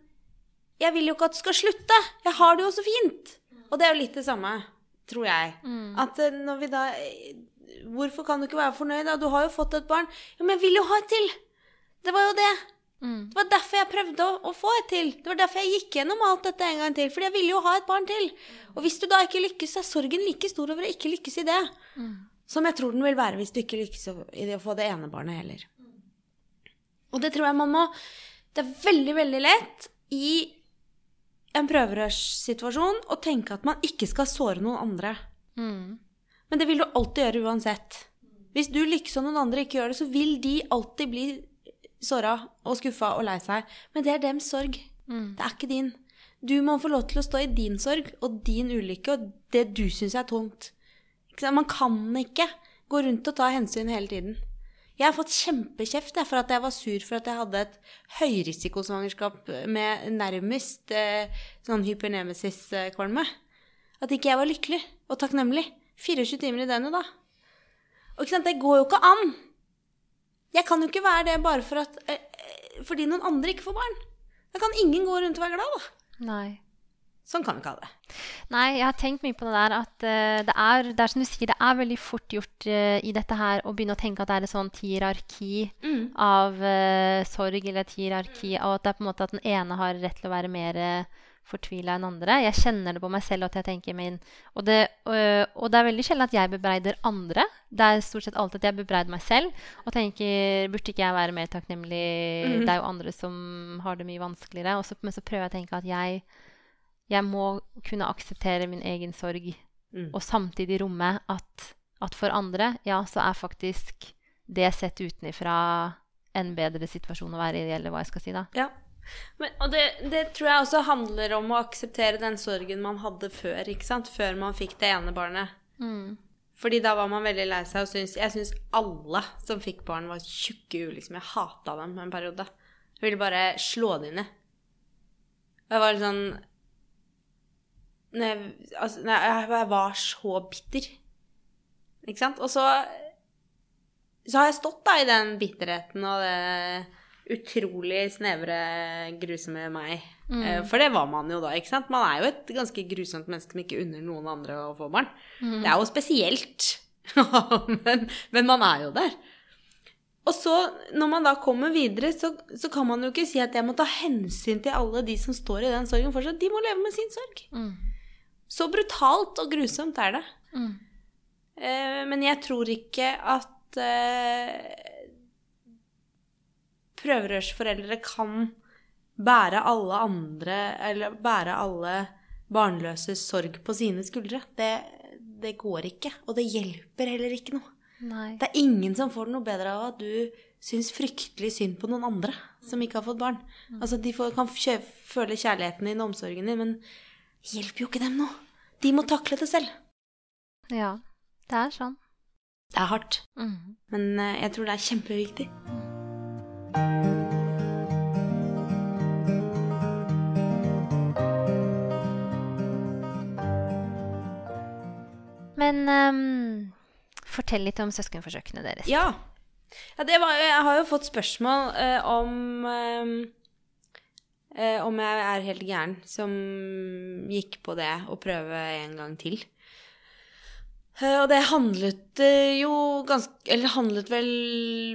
jeg vil jo ikke at du skal slutte! Jeg har det jo så fint!' Og det er jo litt det samme, tror jeg. At eh, når vi da eh, Hvorfor kan du ikke være fornøyd? da? Du har jo fått et barn. Ja, men jeg vil jo ha et til! Det var jo det.
Mm.
Det var derfor jeg prøvde å, å få et til. Det var derfor jeg gikk gjennom alt dette en gang til. Fordi jeg ville jo ha et barn til. Og hvis du da ikke lykkes, så er sorgen like stor over å ikke lykkes i det. Som jeg tror den vil være hvis du ikke lykkes i det å få det ene barnet heller. Og det tror jeg man må Det er veldig, veldig lett i en prøverørssituasjon og tenke at man ikke skal såre noen andre.
Mm.
Men det vil du alltid gjøre uansett. Hvis du liksom noen andre ikke gjør det, så vil de alltid bli såra og skuffa og lei seg. Men det er dems sorg.
Mm.
Det er ikke din. Du må få lov til å stå i din sorg og din ulykke og det du syns er tungt. Man kan ikke gå rundt og ta hensyn hele tiden. Jeg har fått kjempekjeft for at jeg var sur for at jeg hadde et høyrisikosvangerskap med nærmest eh, sånn hypernemesis-kvalme. At ikke jeg var lykkelig og takknemlig. 24 timer i døgnet, da. Og ikke sant, det går jo ikke an. Jeg kan jo ikke være det bare for at, eh, eh, fordi noen andre ikke får barn. Da kan ingen gå rundt og være glad, da.
Nei.
Sånn kan vi ikke ha det.
Nei, jeg har tenkt mye på det der at uh, det, er, det er som du sier, det er veldig fort gjort uh, i dette her å begynne å tenke at det er et sånt hierarki av uh, sorg, eller et hierarki av at det er på en måte at den ene har rett til å være mer fortvila enn andre. Jeg kjenner det på meg selv at jeg tenker min og det, øh, og det er veldig sjelden at jeg bebreider andre. Det er stort sett alltid at jeg bebreider meg selv og tenker burde ikke jeg være mer takknemlig? Det er jo andre som har det mye vanskeligere. Og så, men så prøver jeg å tenke at jeg jeg må kunne akseptere min egen sorg,
Mm.
og samtidig romme at, at for andre, ja, så er faktisk det sett utenfra en bedre situasjon å være i, eller hva jeg skal si, da.
Ja. Men, og det, det tror jeg også handler om å akseptere den sorgen man hadde før, ikke sant? Før man fikk det ene barnet.
Mm.
Fordi da var man veldig lei seg og syns, Jeg syns alle som fikk barn, var tjukke ulykker. liksom. Jeg hata dem en periode. Jeg ville bare slå dem ned. Jeg var litt sånn jeg, altså, når jeg, var så bitter. Ikke sant? Og så Så har jeg stått da i den bitterheten og det utrolig snevre, grusomme meg. Mm. For det var man jo da, ikke sant? Man er jo et ganske grusomt menneske som ikke unner noen andre å få barn. Det er jo spesielt. men, men man er jo der. Og så, når man da kommer videre, så, så kan man jo ikke si at jeg må ta hensyn til alle de som står i den sorgen fortsatt. De må leve med sin sorg.
Mm.
Så brutalt og grusomt er det.
Mm.
Eh, men jeg tror ikke at eh, prøverørsforeldre kan bære alle andre Eller bære alle barnløses sorg på sine skuldre. Det, det går ikke. Og det hjelper heller ikke noe.
Nei.
Det er ingen som får det noe bedre av at du syns fryktelig synd på noen andre som ikke har fått barn. Altså, De får, kan føle kjærligheten din og omsorgen din, men hjelper jo ikke dem nå. De må takle det selv.
Ja, det er sånn.
Det er hardt,
mm.
men eh, jeg tror det er kjempeviktig.
Men um, fortell litt om søskenforsøkene deres.
Ja. ja det var, jeg har jo fått spørsmål uh, om eh, eh, Om jeg er helt gæren som gikk på det å prøve en gang til. Eh, og det handlet eh, jo ganske Eller handlet vel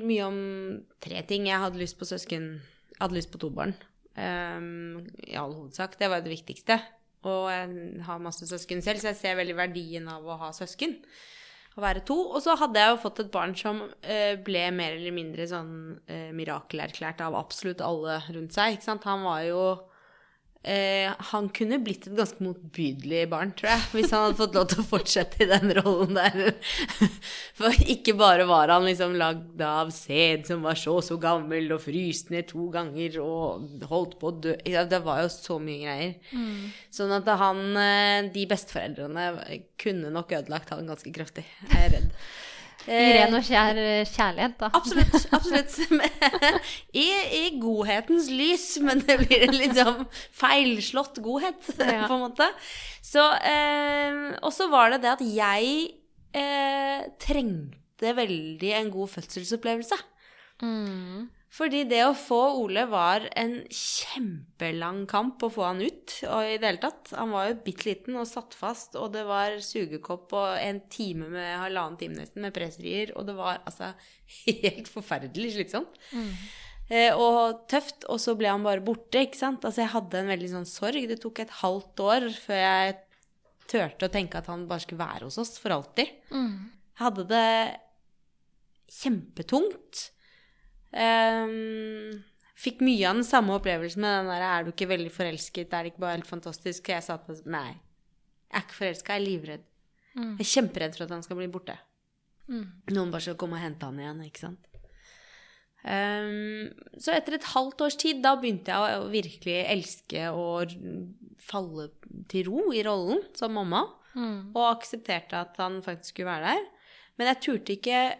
mye om tre ting. Jeg hadde lyst på søsken Jeg hadde lyst på to barn. eh, I all hovedsak. Det var det viktigste. Og jeg har masse søsken selv, så jeg ser veldig verdien av å ha søsken å være to. Og så hadde jeg jo fått et barn som eh, ble mer eller mindre sånn eh, mirakelerklært av absolutt alle rundt seg. Ikke sant? Han var jo eh, Han kunne blitt et ganske motbydelig barn, tror jeg, hvis han hadde fått lov til å fortsette i den rollen der. For ikke bare var han liksom lagd av sæd som var så så gammel, og fryst ned to ganger og holdt på å dø Det var jo så mye greier. Sånn at han, eh, de besteforeldrene kunne nok ødelagt han ganske kraftig. Jeg er redd.
I ren og skjær eh, kjærlighet, da.
Absolutt. absolutt. I, I godhetens lys, men det blir en litt sånn feilslått godhet,
Ja.
på en måte. Så, eh, og så var det det at jeg eh, trengte veldig en god fødselsopplevelse.
Mm.
Fordi det å få Ole var en kjempelang kamp å få han ut. Og i det hele tatt. Han var jo bitte liten og satt fast, og det var sugekopp og en time med halvannen time nesten med presserier, og det var altså helt forferdelig slitsomt. Eh, og tøft. Og så ble han bare borte, ikke sant. Altså jeg hadde en veldig sånn sorg. Det tok et halvt år før jeg turte å tenke at han bare skulle være hos oss for alltid.
Mm.
Jeg hadde det kjempetungt. Ehm, fikk mye av den samme opplevelsen med den der 'er du ikke veldig forelsket', er det ikke bare helt fantastisk? Og jeg sa til nei, jeg er ikke forelska, jeg er livredd.
Mm.
Jeg er kjemperedd for at han skal bli borte.
Mm.
Noen bare skal komme og hente han igjen, ikke sant. Um, så etter et halvt års tid, da begynte jeg å virkelig elske å falle til ro i rollen som mamma
Mm.
og aksepterte at han faktisk skulle være der. Men jeg turte ikke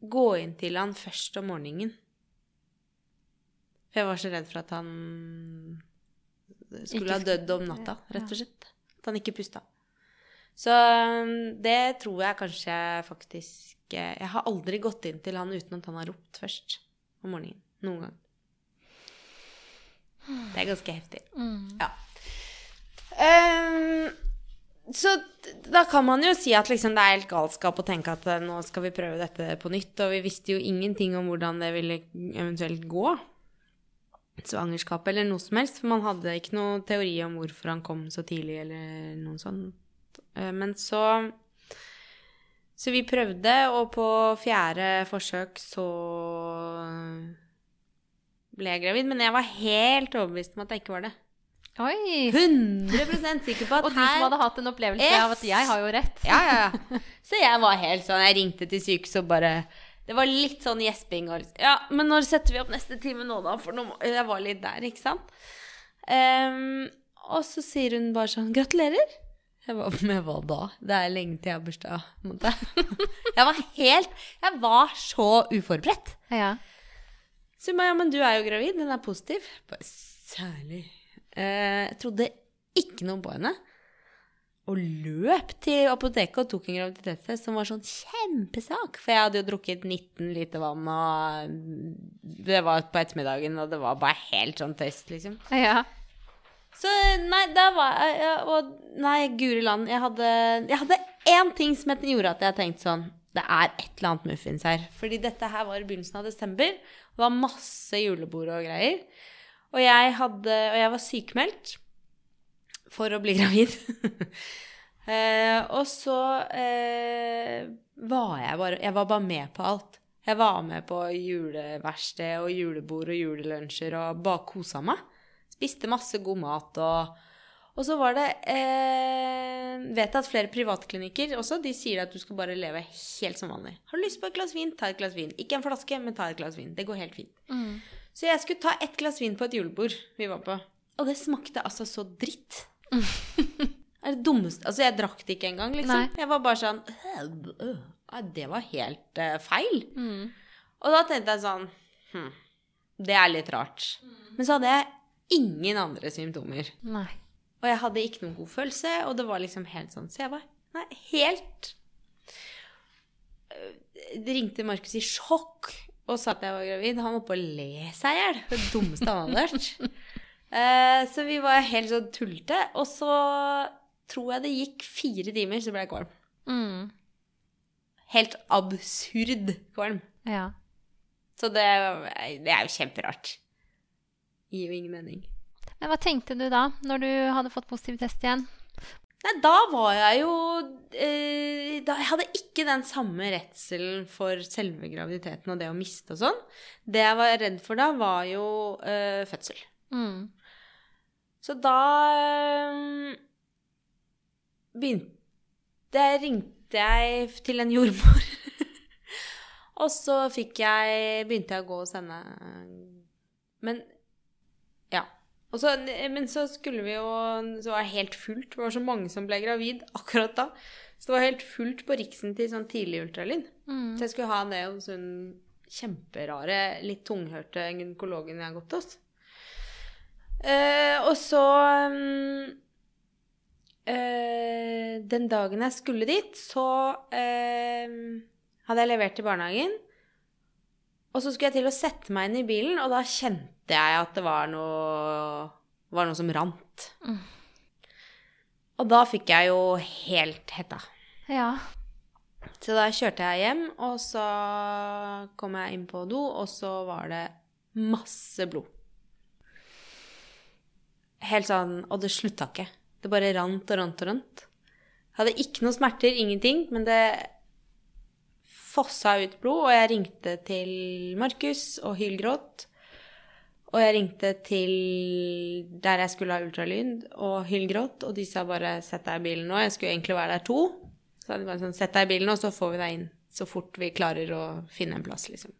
gå inn til han først om morgenen. For jeg var så redd for at han skulle ha dødd om natta, rett og slett. At han ikke pusta. Så um, det tror jeg kanskje faktisk eh, Jeg har aldri gått inn til han uten at han har ropt først om morgenen. Noen gang. Det er ganske heftig.
Mm.
Ja. Ehm, så da kan man jo si at liksom det er helt galskap å tenke at eh, nå skal vi prøve dette på nytt, og vi visste jo ingenting om hvordan det ville eventuelt gå. Svangerskapet eller noe som helst, for man hadde ikke noe teori om hvorfor han kom så tidlig eller noe sånt. Eh, Men så Så vi prøvde, og på fjerde forsøk så ble jeg gravid. Men jeg var helt overbevist om at jeg ikke var det.
Oi!
100 sikker på at her
Og du som hadde hatt en opplevelse av at jeg har jo rett.
Ja, ja, ja. Så jeg var helt sånn Jeg ringte til sykehuset og bare Det var litt sånn gjesping og Ja, men når setter vi opp neste time nå, da? For nå Jeg var litt der, ikke sant? Um, og så sier hun bare sånn Gratulerer. Jeg var med hva da? Det er lenge til jeg har bursdag. Jeg var helt Jeg var så uforberedt.
Ja.
Så hun bare ja, men du er jo gravid, den er positiv. Bare, Særlig. Eh, jeg trodde ikke noe på henne. Og løp til apoteket og tok en graviditetstest som var sånn kjempesak. For jeg hadde jo drukket 19 liter vann, og det var på ettermiddagen, og det var bare helt sånn tøyst, liksom.
ja.
Så nei, da var jeg Og nei, guri land. Jeg hadde, jeg hadde én ting som gjorde at jeg tenkte sånn Det er et eller annet muffins her. Fordi dette her var i begynnelsen av desember. Det var masse julebord og greier. Og jeg, hadde, og jeg var sykemeldt for å bli gravid. Eh, og så eh, var jeg bare Jeg var bare med på alt. Jeg var med på juleverksted og julebord og julelunsjer og bare kosa meg. Spiste masse god mat og Og så var det eh, Vet at flere privatklinikker også, de sier at du skal bare leve helt som vanlig. Har du lyst på et glass vin, ta et glass vin. Ikke en flaske, men ta et glass vin. Det går helt fint.
Mm.
Så jeg skulle ta ett glass vin på et julebord vi var på. Og det smakte altså så dritt. Det er det dummeste Altså, jeg drakk det ikke engang, liksom.
Nei.
Jeg var bare sånn «Øh, øh, ja, Det var helt uh, feil.
Mm.
Og da tenkte jeg sånn hm, Det er litt rart. Men så hadde jeg ingen andre symptomer.
Nei.
Og jeg hadde ikke noen god følelse, og det var liksom helt sånn Så jeg var nei, helt Det ringte Markus i sjokk og sa at jeg var gravid. Han var på å le seg i hjel. Det dummeste han hadde hørt. Eh, så vi var helt sånn tullete. Og så tror jeg det gikk fire timer, så ble jeg kvalm.
Mm.
Helt absurd kvalm.
Ja.
Så det, det er jo kjemperart. Gir jo ingen mening.
Men hva tenkte du da, når du hadde fått positiv test igjen?
Nei, da var jeg jo eh, da, Jeg hadde ikke den samme redselen for selve graviditeten og det å miste og sånn. Det jeg var redd for da, var jo eh, fødsel.
Mm.
Så da eh, begynte Ringte jeg til en jordmor. og så jeg Begynte jeg å gå og sende Men så, men så skulle vi jo Så var det helt fullt. Det var så mange som ble gravid akkurat da. Så det var helt fullt på Riksen til sånn tidlig ultralyd.
Mm.
Så jeg skulle ha det hos hun kjemperare, litt tunghørte gynekologen jeg har gått hos. Eh, og så mm, eh, Den dagen jeg skulle dit, så eh, hadde jeg levert til barnehagen. Og så skulle jeg til å sette meg inn i bilen, og da kjente jeg at det var noe, var noe som rant.
Mm.
Og da fikk jeg jo helt hetta.
Ja.
Så da kjørte jeg hjem, og så kom jeg inn på do, og så var det masse blod. Helt sånn Og det slutta ikke. Det bare rant og rant og rant. Jeg hadde ikke noe smerter, ingenting, men det fossa ut blod, og jeg ringte til Markus og hylgråt. Og jeg ringte til der jeg skulle ha ultralyd, og hylgråt, og de sa bare 'sett deg i bilen nå'. Jeg skulle egentlig være der to. Så de bare sånn 'sett deg i bilen, og så får vi deg inn så fort vi klarer å finne en plass', liksom.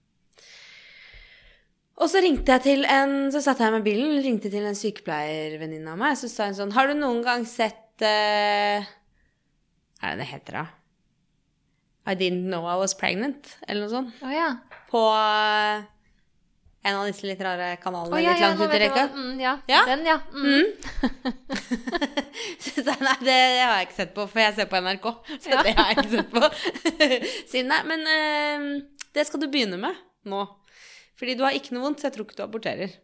Og så ringte jeg til en Så satte jeg meg i bilen, ringte til en sykepleiervenninne av meg. Så sa hun sånn 'Har du noen gang sett uh, Hva er det det heter, da? I didn't know I was pregnant, eller noe sånt.
Å ja.
På eh, en av disse litt rare kanalene
oh, ja,
litt langt
ja,
ut i rekka.
Mm, ja.
Ja?
Den, ja. Mm.
Så Nei, det har jeg ikke sett på, for jeg ser på NRK. Så det har jeg ikke sett på. Siden nei, men eh, det skal du begynne med nå. Fordi du har ikke noe vondt, så jeg tror ikke du aborterer.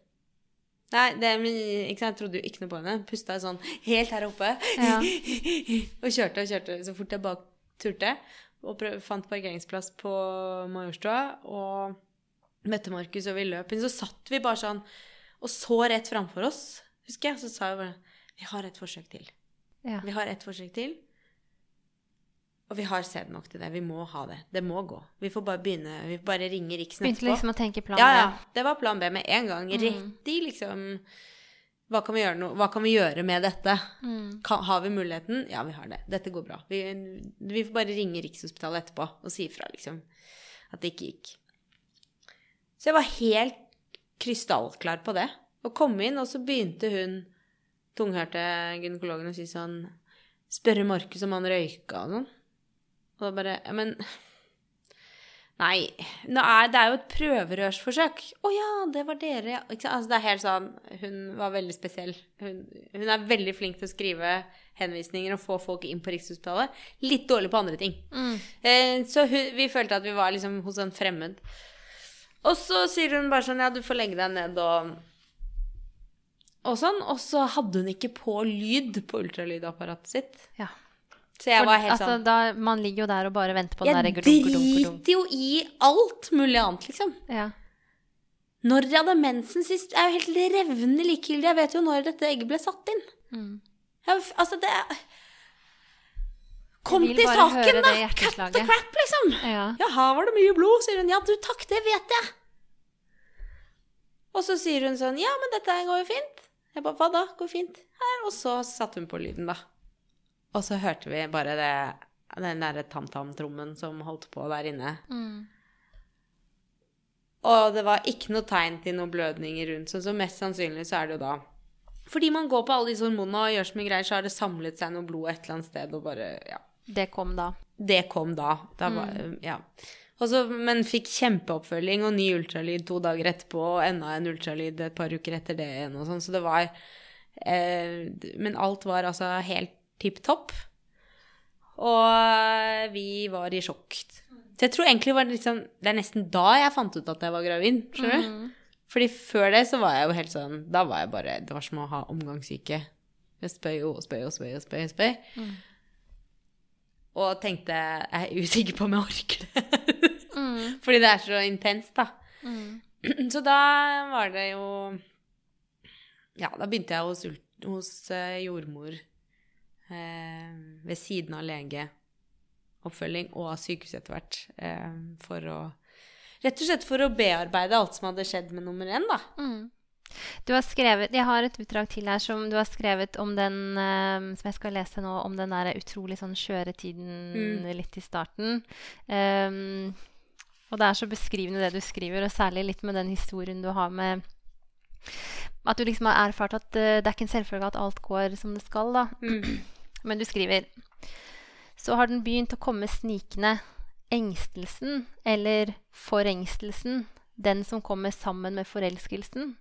Nei, det, ikke sant, jeg trodde jo ikke noe på henne. Pusta sånn helt her oppe.
Ja.
og kjørte og kjørte så fort jeg bare turte. Og prøv, fant parkeringsplass på Majorstua. Og møtte Markus, og vi løp inn. Så satt vi bare sånn og så rett framfor oss, husker jeg. Så sa vi bare Vi har et forsøk til.
Ja.
Vi har et forsøk til. Og vi har sett nok til det. Vi må ha det. Det må gå. Vi får bare begynne. Vi får bare ringe Riksen
Begynte liksom å tenke plan
ja, ja. Det var plan B med en gang.
Mm.
Rett i liksom hva kan, vi gjøre no hva kan vi gjøre med dette?
Mm.
Kan, har vi muligheten? Ja, vi har det. Dette går bra. Vi, vi får bare ringe Rikshospitalet etterpå og si ifra, liksom. At det ikke gikk. Så jeg var helt krystallklar på det. Og kom inn, og så begynte hun, tunghørte gynekologen, å si sånn Spørre Markus om han røyka og sånn. Og da bare Ja, men Nei, er, det er jo et prøverørsforsøk. Å ja, det var dere. Ikke sant? Altså, det er helt sånn Hun var veldig spesiell. Hun, hun er veldig flink til å skrive henvisninger og få folk inn på Rikshospitalet. Litt dårlig på andre ting.
Mm.
Eh, så hun, vi følte at vi var liksom hos en fremmed. Og så sier hun bare sånn Ja, du får legge deg ned og Og sånn. Og så hadde hun ikke på lyd på ultralydapparatet sitt.
Ja.
Så jeg
For,
var helt
altså,
sånn
da, man ligger jo der og bare venter på den der Jeg
driter jo i alt mulig annet, liksom.
Ja.
Når jeg hadde mensen sist, er jo helt revnende likegyldig. Jeg vet jo når dette egget ble satt inn.
Mm.
Jeg, altså, det er Kom til saken, da! Cut the crap, liksom!
Ja.
Ja, her var det mye blod, sier hun. Ja, du takk, det vet jeg. Og så sier hun sånn, ja, men dette går jo fint. Jeg bare, hva da? Går fint? Her. Og så satte hun på lyden, da. Og så hørte vi bare det, den derre tam-tam-trommen som holdt på der inne.
Mm.
Og det var ikke noe tegn til noen blødninger rundt, så, så mest sannsynlig så er det jo da Fordi man går på alle disse hormonene og gjør så mye greier, så har det samlet seg noe blod et eller annet sted, og bare Ja.
Det kom da.
Det kom da. da var, ja. Også, men fikk kjempeoppfølging og ny ultralyd to dager etterpå, og enda en ultralyd et par uker etter det igjen og sånn, så det var eh, Men alt var altså helt tipp topp. Og vi var i sjokk. Så jeg tror egentlig var det liksom Det er nesten da jeg fant ut at jeg var gravid. Skjønner du? Fordi før det så var jeg jo helt sånn Da var jeg bare Det var som å ha omgangssyke. Jeg spøy og spøy og spøy og spøy. Spøy. Og tenkte Jeg er usikker på om jeg orker det.
Mm.
Fordi det er så intenst, da.
Mm.
Så da var det jo Ja, da begynte jeg hos, hos eh, jordmor eh, ved siden av legeoppfølging og sykehus etter hvert. Eh, for å Rett og slett for å bearbeide alt som hadde skjedd med nummer én, da.
Mm. Du har skrevet, Jeg har et utdrag til her som du har skrevet om den eh, som jeg skal lese nå, om den der utrolig sånn skjøre tiden
Mm.
litt i starten. Um, og det er så beskrivende det du skriver, og særlig litt med den historien du har med At du liksom har erfart at uh, det er ikke en selvfølge at alt går som det skal, da. Men du skriver Så har den begynt å komme snikende. Engstelsen, eller forengstelsen, den som kommer sammen med forelskelsen.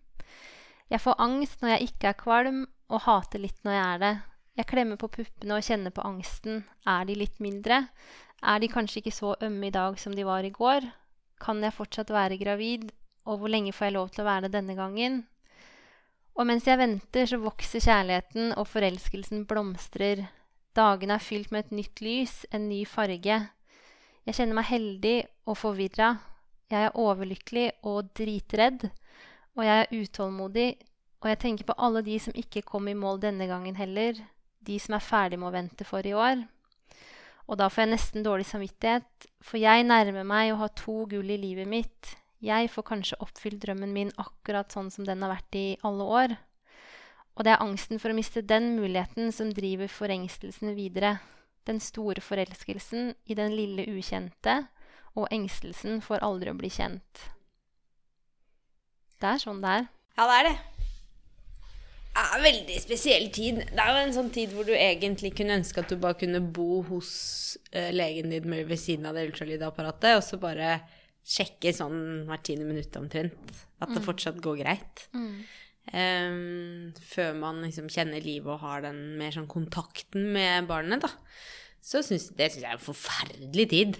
Jeg får angst når jeg ikke er kvalm, og hater litt når jeg er det. Jeg klemmer på puppene og kjenner på angsten. Er de litt mindre? Er de kanskje ikke så ømme i dag som de var i går? Kan jeg fortsatt være gravid? Og hvor lenge får jeg lov til å være det denne gangen? Og mens jeg venter, så vokser kjærligheten, og forelskelsen blomstrer. Dagene er fylt med et nytt lys, en ny farge. Jeg kjenner meg heldig og forvirra. Jeg er overlykkelig og dritredd. Og jeg er utålmodig, og jeg tenker på alle de som ikke kom i mål denne gangen heller. De som er ferdig med å vente for i år. Og da får jeg nesten dårlig samvittighet, for jeg nærmer meg å ha to gull i livet mitt. Jeg får kanskje oppfylt drømmen min akkurat sånn som den har vært i alle år. Og det er angsten for å miste den muligheten som driver forengstelsen videre. Den store forelskelsen i den lille ukjente, og engstelsen for aldri å bli kjent. Det er sånn det er.
Ja, det er det. Det er en veldig spesiell tid. Det er jo en sånn tid hvor du egentlig kunne ønske at du bare kunne bo hos uh, legen din ved siden av det ultralydapparatet, og så bare sjekke sånn hvert tiende minutt omtrent at det fortsatt går greit. Em, før man liksom kjenner livet og har den mer sånn kontakten med barnet, da. Så syns det synes jeg er en forferdelig tid.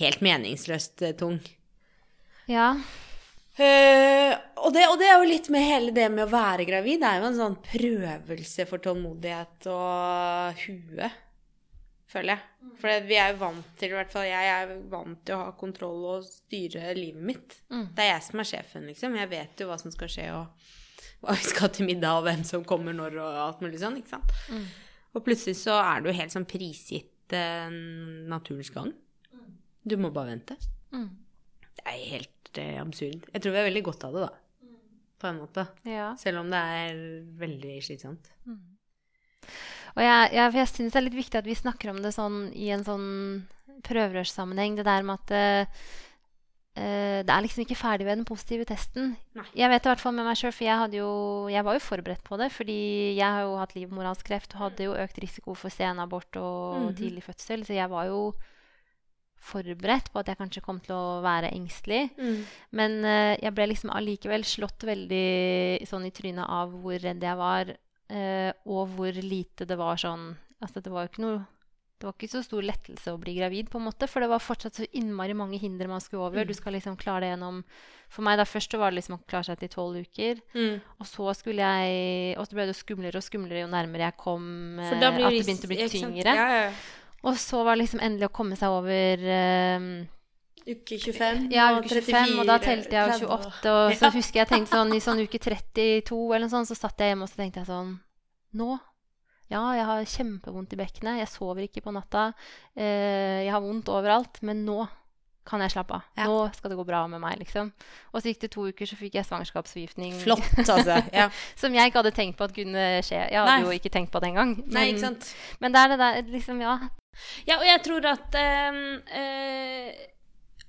Helt meningsløst eh, tung.
Ja.
Eh, og, det, og det er jo litt med hele det med å være gravid. Det er jo en sånn prøvelse for tålmodighet og hue, føler jeg. For vi er jo vant til, i hvert fall jeg er vant til å ha kontroll og styre livet mitt. Det er jeg som er sjefen, liksom. Jeg vet jo hva som skal skje, og hva vi skal til middag, og hvem som kommer når, og alt mulig sånn, ikke sant. Og plutselig så er du helt sånn prisgitt eh, naturens gang. Du må bare vente. Det er helt eh, absurd. Jeg tror vi har veldig godt av det, da. På en måte.
ja.
Selv om det er veldig slitsomt.
Og jeg, jeg, jeg syns det er litt viktig at vi snakker om det sånn i en sånn prøverørssammenheng. Det der med at eh, det er liksom ikke ferdig ved den positive testen.
Nei.
Jeg vet i hvert fall med meg sjøl, for jeg, jo, jeg var jo forberedt på det. Fordi jeg har jo hatt livmorhalskreft og hadde jo økt risiko for senabort og
Mhm.
tidlig fødsel. Så jeg var jo forberedt på at jeg kanskje kom til å være engstelig. Men uh, jeg ble liksom allikevel slått veldig sånn i trynet av hvor redd jeg var, uh, og hvor lite det var sånn Altså, det var jo ikke noe Det var ikke så stor lettelse å bli gravid, på en måte, for det var fortsatt så innmari mange hindre man skulle over. Du skal liksom klare det gjennom For meg da først var det liksom å klare seg til tolv uker.
Mm.
Og så skulle jeg Og så ble det jo skumlere og skumlere jo nærmere jeg kom. Eh, at det begynte å bli tyngre.
Ja, ja.
Og så var det liksom endelig å komme seg over eh,
Uke 25
ja,
og
uke 35, og da telte jeg jo 28. Og så husker jeg tenkte sånn i sånn uke 32 eller noe sånt, så satt jeg hjemme og så tenkte jeg sånn Nå Ja, jeg har kjempevondt i bekkenet. Jeg sover ikke på natta. Eh, jeg har vondt overalt. Men nå kan jeg slappe av.
Ja.
Nå skal det gå bra med meg, liksom. Og så gikk det to uker, så fikk jeg svangerskapsforgiftning.
Flott, altså. Ja.
Som jeg ikke hadde tenkt på at kunne skje. Jeg hadde
Nei.
jo ikke tenkt på det engang. Men,
Nei, ikke sant.
men det er det der, liksom, ja.
Ja, og jeg tror at eh, eh,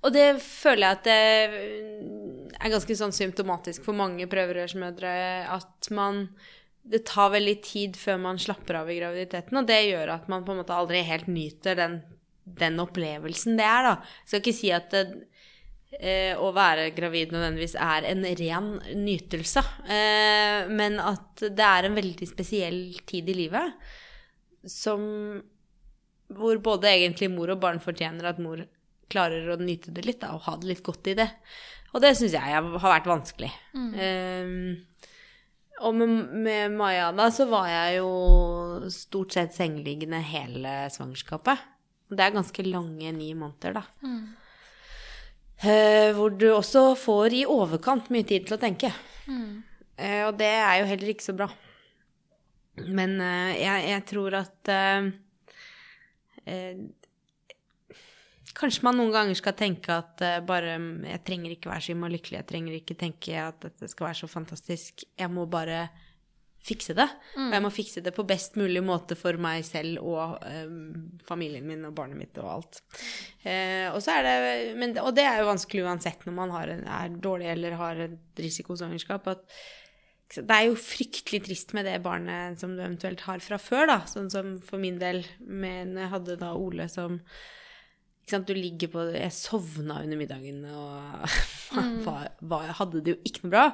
Og det føler jeg at det er ganske sånn symptomatisk for mange prøverørsmødre at man det tar veldig tid før man slapper av i graviditeten, og det gjør at man på en måte aldri helt nyter den, den opplevelsen det er, da. Jeg skal ikke si at det, eh, å være gravid nødvendigvis er en ren nytelse, eh, men at det er en veldig spesiell tid i livet som hvor både egentlig mor og barn fortjener at mor klarer å nyte det litt da, og ha det litt godt i det. Og det syns jeg har vært vanskelig. Um, og med, med Maja da, så var jeg jo stort sett sengeliggende hele svangerskapet. Det er ganske lange ni måneder, da. Eh, hvor du også får i overkant mye tid til å tenke. Eh, og det er jo heller ikke så bra. Men eh, jeg, jeg tror at eh, eh, Kanskje man noen ganger skal tenke at eh, bare Jeg trenger ikke være så innmari lykkelig. Jeg trenger ikke tenke at dette skal være så fantastisk. Jeg må bare fikse det. Og jeg må fikse det på best mulig måte for meg selv og eh, familien min og barnet mitt og alt. Eh, og, så er det, men, og det er jo vanskelig uansett når man har en, er dårlig eller har et risikosvangerskap. at det er jo fryktelig trist med det barnet som du eventuelt har fra før, da. Sånn som for min del, men jeg hadde da Ole som ikke sant, du ligger på Jeg sovna under middagen og var, var, hadde det jo ikke noe bra.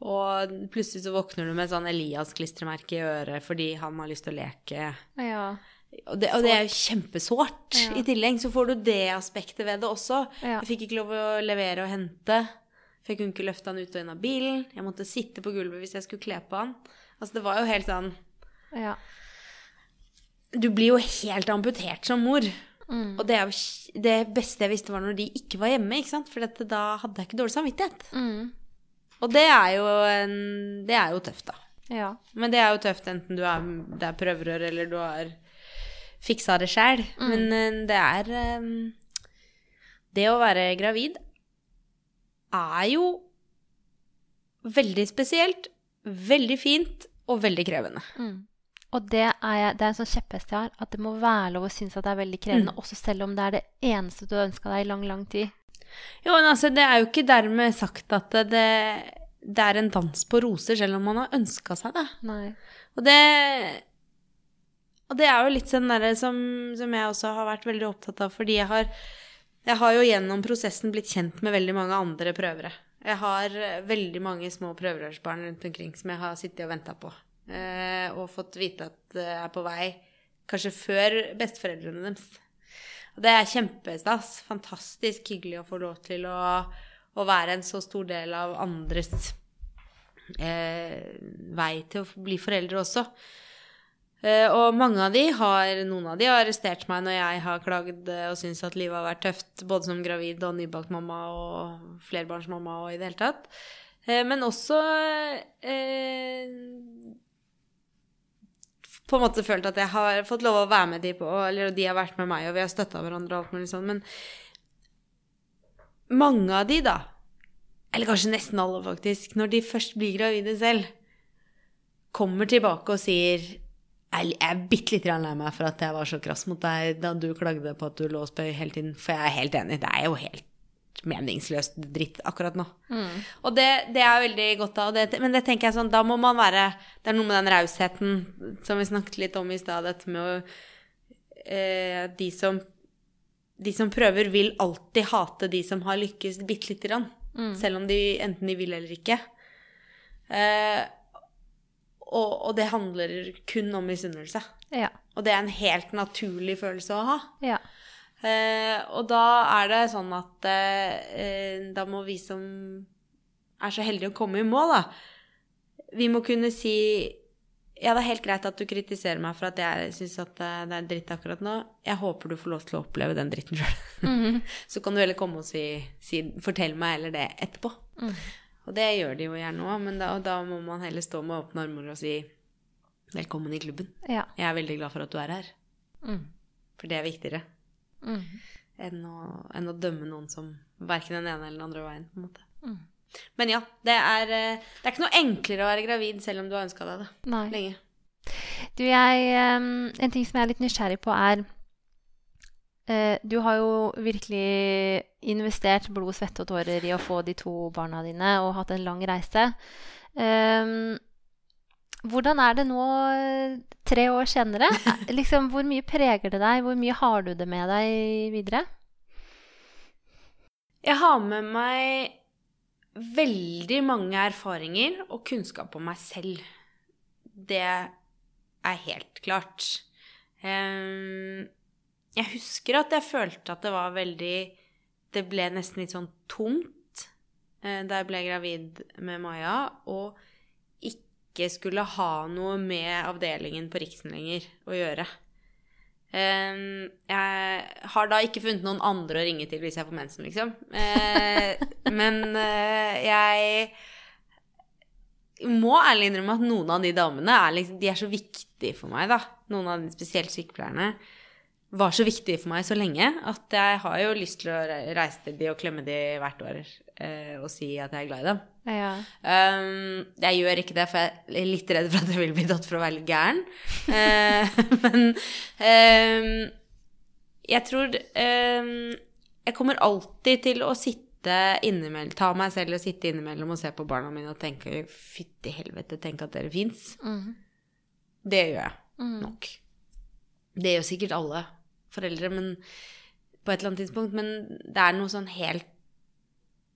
Og plutselig så våkner du med sånn Elias-klistremerke i øret fordi han har lyst til å leke.
ja.
Og det, og det er jo kjempesårt.
Ja.
I tillegg så får du det aspektet ved det også.
Ja.
Jeg fikk ikke lov å levere og hente. For jeg kunne ikke løfte han ut og inn av bilen. Jeg måtte sitte på gulvet hvis jeg skulle kle på han. Altså det var jo helt sånn
ja.
Du blir jo helt amputert som mor.
Mm.
Og det, jo, det beste jeg visste, var når de ikke var hjemme. ikke sant? For dette, da hadde jeg ikke dårlig samvittighet.
Mm.
Og det er jo, en, det er jo tøft, da.
ja.
Men det er jo tøft enten du er, det er prøverør eller du har fiksa det sjæl. Men eh, det er eh, Det å være gravid er jo veldig spesielt, veldig fint og veldig krevende.
Mm. Og det er, det er en sånn kjepphest jeg har, at det må være lov å synes at det er veldig krevende, også selv om det er det eneste du har ønska deg i lang, lang tid.
Jo, men altså, det er jo ikke dermed sagt at det, det er en dans på roser, selv om man har ønska seg det.
Nei.
Og det Og det er jo litt sånn derre som, som jeg også har vært veldig opptatt av, fordi jeg har Jeg har jo gjennom prosessen blitt kjent med veldig mange andre prøvere. Jeg har veldig mange små prøverørsbarn rundt omkring som jeg har sittet og venta på. Eh, og fått vite at det er på vei kanskje før besteforeldrene deres. Det er kjempestas. Fantastisk hyggelig å få lov til å, å være en så stor del av andres eh, vei til å bli foreldre også. Eh, og mange av de har, noen av de har arrestert meg når jeg har klaget eh, og syns at livet har vært tøft, både som gravid og nybakt mamma og flerbarnsmamma og i det hele tatt. Eh, men også eh, på en måte følt at jeg har fått lov å være med de på, eller de har vært med meg, og vi har støtta hverandre og alt mulig sånn. Men mange av de, da, eller kanskje nesten alle faktisk, når de først blir gravide selv, kommer tilbake og sier jeg er bitte litt lei meg for at jeg var så krass mot deg da du klagde på at du lå og spøy hele tiden. For jeg er helt enig, det er jo helt meningsløst dritt akkurat nå.
Mm.
Og det, det er veldig godt av. Det, men det tenker jeg sånn, da må man være Det er noe med den rausheten som vi snakket litt om i stad, dette med å eh, De som de som prøver, vil alltid hate de som har lykkes bitte lite grann.
Mm.
Selv om de enten de vil eller ikke. Eh, og, og det handler kun om misunnelse.
Ja.
Og det er en helt naturlig følelse å ha.
Ja.
Eh, og da er det sånn at eh, da må vi som er så heldige å komme i mål, da Vi må kunne si Ja, det er helt greit at du kritiserer meg for at jeg syns at eh, det er dritt akkurat nå. Jeg håper du får lov til å oppleve den dritten sjøl.
Mhm.
så kan du heller komme og si, si Fortell meg eller det etterpå.
Mm.
Og det gjør de jo gjerne òg, men da, da må man heller stå med åpne armer og si velkommen i klubben.
Ja.
Jeg er veldig glad for at du er her.
Mm.
For det er viktigere
Mm.
enn å, enn å dømme noen som verken den ene eller den andre veien. på en måte.
Mm.
Men ja, det er, eh, det er ikke noe enklere å være gravid selv om du har ønska deg det
Nei.
lenge.
Du, jeg En ting som jeg er litt nysgjerrig på, er eh, Du har jo virkelig investert blod, svette og tårer i å få de to barna dine og hatt en lang reise. Ehm, hvordan er det nå, tre år senere? Liksom, hvor mye preger det deg? Hvor mye har du det med deg videre?
Jeg har med meg veldig mange erfaringer og kunnskap om meg selv. Det er helt klart. Ehm, Jeg husker at jeg følte at det var veldig Det ble nesten litt sånn tomt eh, da jeg ble gravid med Maja, og ikke skulle ha noe med avdelingen på Riksen lenger å gjøre. Ehm, jeg har da ikke funnet noen andre å ringe til hvis jeg får mensen, liksom. Eh, men eh, jeg må ærlig innrømme at noen av de damene er, liksom, de er så viktige for meg, da. Noen av de spesielt sykepleierne var så viktige for meg så lenge at jeg har jo lyst til å reise til de og klemme de hvert år eh, og si at jeg er glad i dem.
Ja.
Um, jeg gjør ikke det, for jeg er litt redd for at jeg vil bli tatt for å være litt gæren. uh, men um, jeg tror um, Jeg kommer alltid til å sitte innimellom, ta meg selv og sitte innimellom og se på barna mine og tenke fytti helvete, tenk at dere fins.
Mm.
Det gjør jeg
Mm.
nok. Det gjør sikkert alle foreldre, men på et eller annet tidspunkt. Men det er noe sånn helt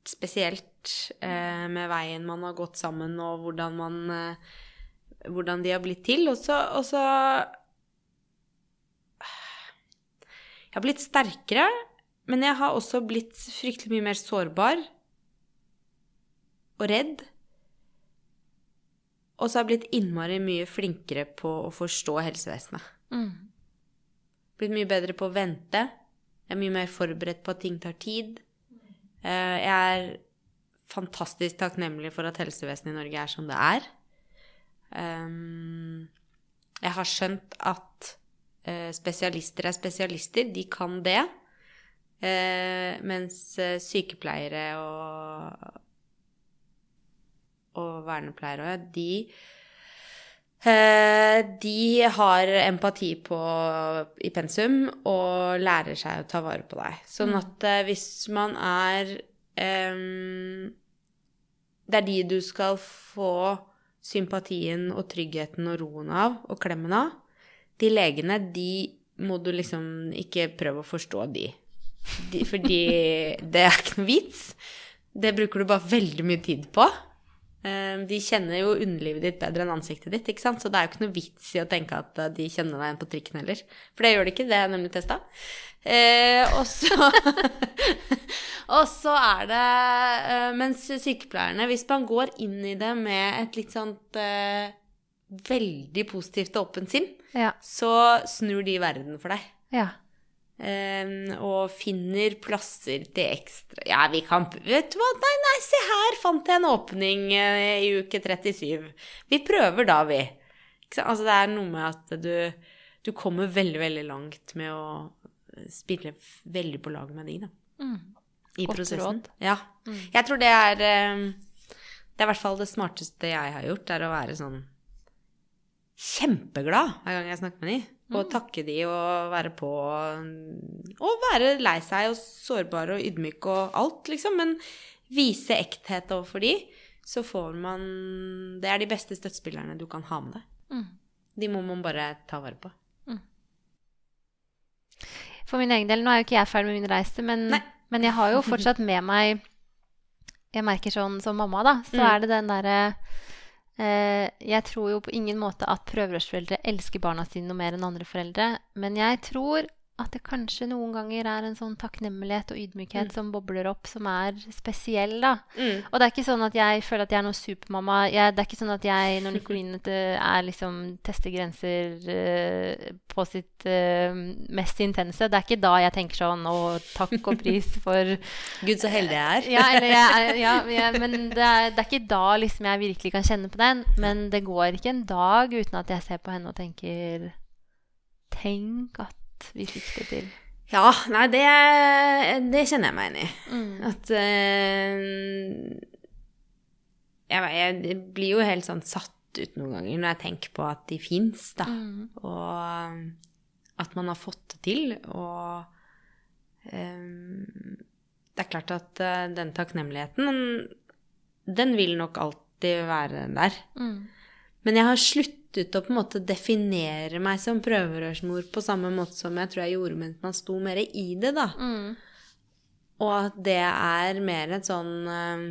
spesielt eh, med veien man har gått sammen, og hvordan man eh, Hvordan de har blitt til. Og så, og så Jeg har blitt sterkere, men jeg har også blitt fryktelig mye mer sårbar og redd. Og så har jeg blitt innmari mye flinkere på å forstå helsevesenet.
Mm.
Blitt mye bedre på å vente. Jeg er mye mer forberedt på at ting tar tid. Eh, Jeg er fantastisk takknemlig for at helsevesenet i Norge er som det er. Um, Jeg har skjønt at eh, spesialister er spesialister. De kan det. Eh, Mens eh, sykepleiere og og vernepleiere, de eh, de har empati på, i pensum og lærer seg å ta vare på deg. Sånn at eh, hvis man er um, Det er de du skal få sympatien og tryggheten og roen av og klemmen av. De legene, de må du liksom ikke prøve å forstå, de. de fordi det er ikke noe vits. Det bruker du bare veldig mye tid på. Eh, De kjenner jo underlivet ditt bedre enn ansiktet ditt, ikke sant? så det er jo ikke noe vits i å tenke at eh, de kjenner deg igjen på trikken heller. For det gjør de ikke, det er nemlig testa. Eh, og så er det eh, Mens sykepleierne, hvis man går inn i det med et litt sånt eh, veldig positivt og åpent sinn,
Ja.
så snur de verden for deg.
Ja.
Ehm, og finner plasser til ekstra Ja, vi kan Vet du hva? Nei, nei, se her fant jeg en åpning eh, i uke 37. Vi prøver da, vi. Altså, det er noe med at du, du kommer veldig, veldig langt med å spille veldig på lag med de, da.
Mm.
I
Godt
prosessen.
råd.
Ja.
Mm.
Jeg tror det er ehm, Det er i hvert fall det smarteste jeg har gjort, er å være sånn kjempeglad hver gang jeg snakker med de. Og takke de og være på og være lei seg og sårbar og ydmyk og alt, liksom. Men vise ekthet overfor de, så får man Det er de beste støttespillerne du kan ha med deg.
Mm.
De må man bare ta vare på.
For min egen del, nå er jo ikke jeg ferdig med min reise, men, men jeg har jo fortsatt med meg Jeg merker sånn som mamma, da, så
Mm.
er det den derre Jeg tror jo på ingen måte at prøverørsforeldre elsker barna sine noe mer enn andre foreldre, men jeg tror at det kanskje noen ganger er en sånn takknemlighet og ydmykhet som bobler opp, som er spesiell, da.
Mm.
Og det er ikke sånn at jeg føler at jeg er noen supermamma. Jeg, det er ikke sånn at jeg, når Nikoline eh, er liksom tester grenser uh, på sitt uh, mest intense, det er ikke da jeg tenker sånn Å, takk og pris for
Gud, så heldig jeg er.
ja, eller jeg, ja, jeg, men det er, det er ikke da liksom jeg virkelig kan kjenne på den. Men det går ikke en dag uten at jeg ser på henne og tenker Tenk at vi fikk det til.
Ja, nei, det, det kjenner jeg meg inn i.
Mm.
At uh, jeg, jeg blir jo helt sånn satt ut noen ganger når jeg tenker på at de fins, da.
Mm.
Og at man har fått det til. Og um, det er klart at uh, den takknemligheten, den vil nok alltid være der.
Mm.
Men jeg har sluttet å på en måte definere meg som prøverørsmor på samme måte som jeg tror jeg gjorde mens man sto mer i det, da.
Mm.
Og at det er mer et sånn eh,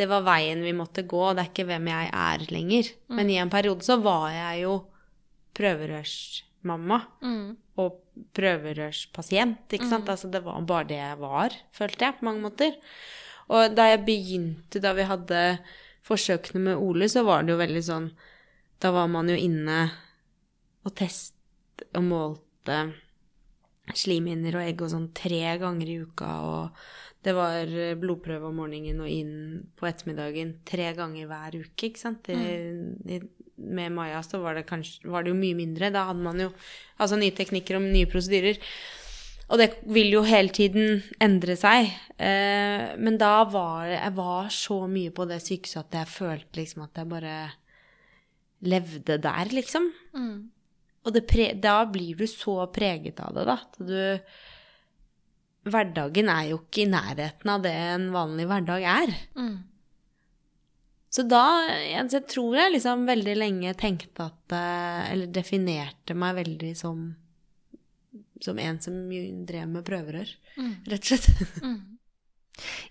Det var veien vi måtte gå, og det er ikke hvem jeg er lenger. Men i en periode så var jeg jo prøverørsmamma
Mm.
og prøverørspasient, ikke sant? Altså det var bare det jeg var, følte jeg, på mange måter. Og da jeg begynte, da vi hadde forsøkene med Ole, så var det jo veldig sånn Da var man jo inne og test og målte slimhinner og egg og sånn tre ganger i uka, og det var eh, blodprøve om morgenen og inn på ettermiddagen tre ganger hver uke, ikke sant. I, i, med Maja så var det, kanskje, var det jo mye mindre. Da hadde man jo altså nye teknikker og nye prosedyrer. Og det vil jo hele tiden endre seg. Eh, men da var jeg var så mye på det sykehuset at jeg følte liksom at jeg bare levde der, liksom.
Mm.
Og det pre da blir du så preget av det, da. At du Hverdagen er jo ikke i nærheten av det en vanlig hverdag er.
Mm.
Så da jeg, jeg tror jeg liksom veldig lenge tenkte at eh, Eller definerte meg veldig som som en som drev med prøverør,
Mm.
rett og slett.
Mm.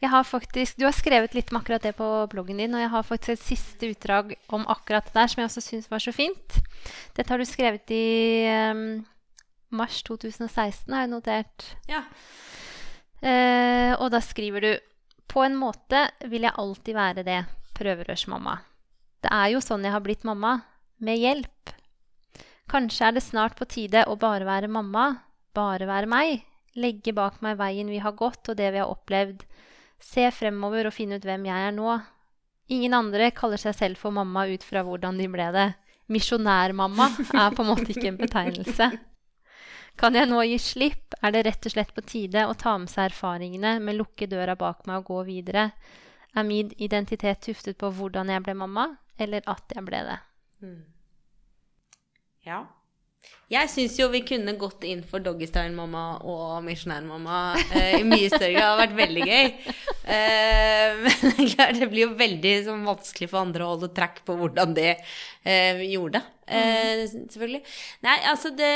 Jeg har faktisk, Du har skrevet litt om akkurat det på bloggen din, og jeg har faktisk et siste utdrag om akkurat det der som jeg også syns var så fint. Dette har du skrevet i um, mars 2016, har jeg notert.
Ja.
Uh, og da skriver du På en måte vil jeg alltid være det, prøverørsmamma. Det er jo sånn jeg har blitt mamma. Med hjelp. Kanskje er det snart på tide å bare være mamma. Bare være meg. Legge bak meg veien vi har gått og det vi har opplevd. Se fremover og finne ut hvem jeg er nå. Ingen andre kaller seg selv for mamma ut fra hvordan de ble det. Misjonærmamma er på en måte ikke en betegnelse. Kan jeg nå gi slipp, er det rett og slett på tide å ta med seg erfaringene med lukke døra bak meg og gå videre. Er min identitet tuftet på hvordan jeg ble mamma, eller at jeg ble det?
ja. Jeg syns jo vi kunne gått inn for doggystyle-mamma og misjonær-mamma eh, i mye større grad. Det hadde vært veldig gøy. Eh, men det klart, det blir jo veldig sånn, vanskelig for andre å holde track på hvordan de eh, gjorde det. Eh, selvfølgelig. Nei, altså det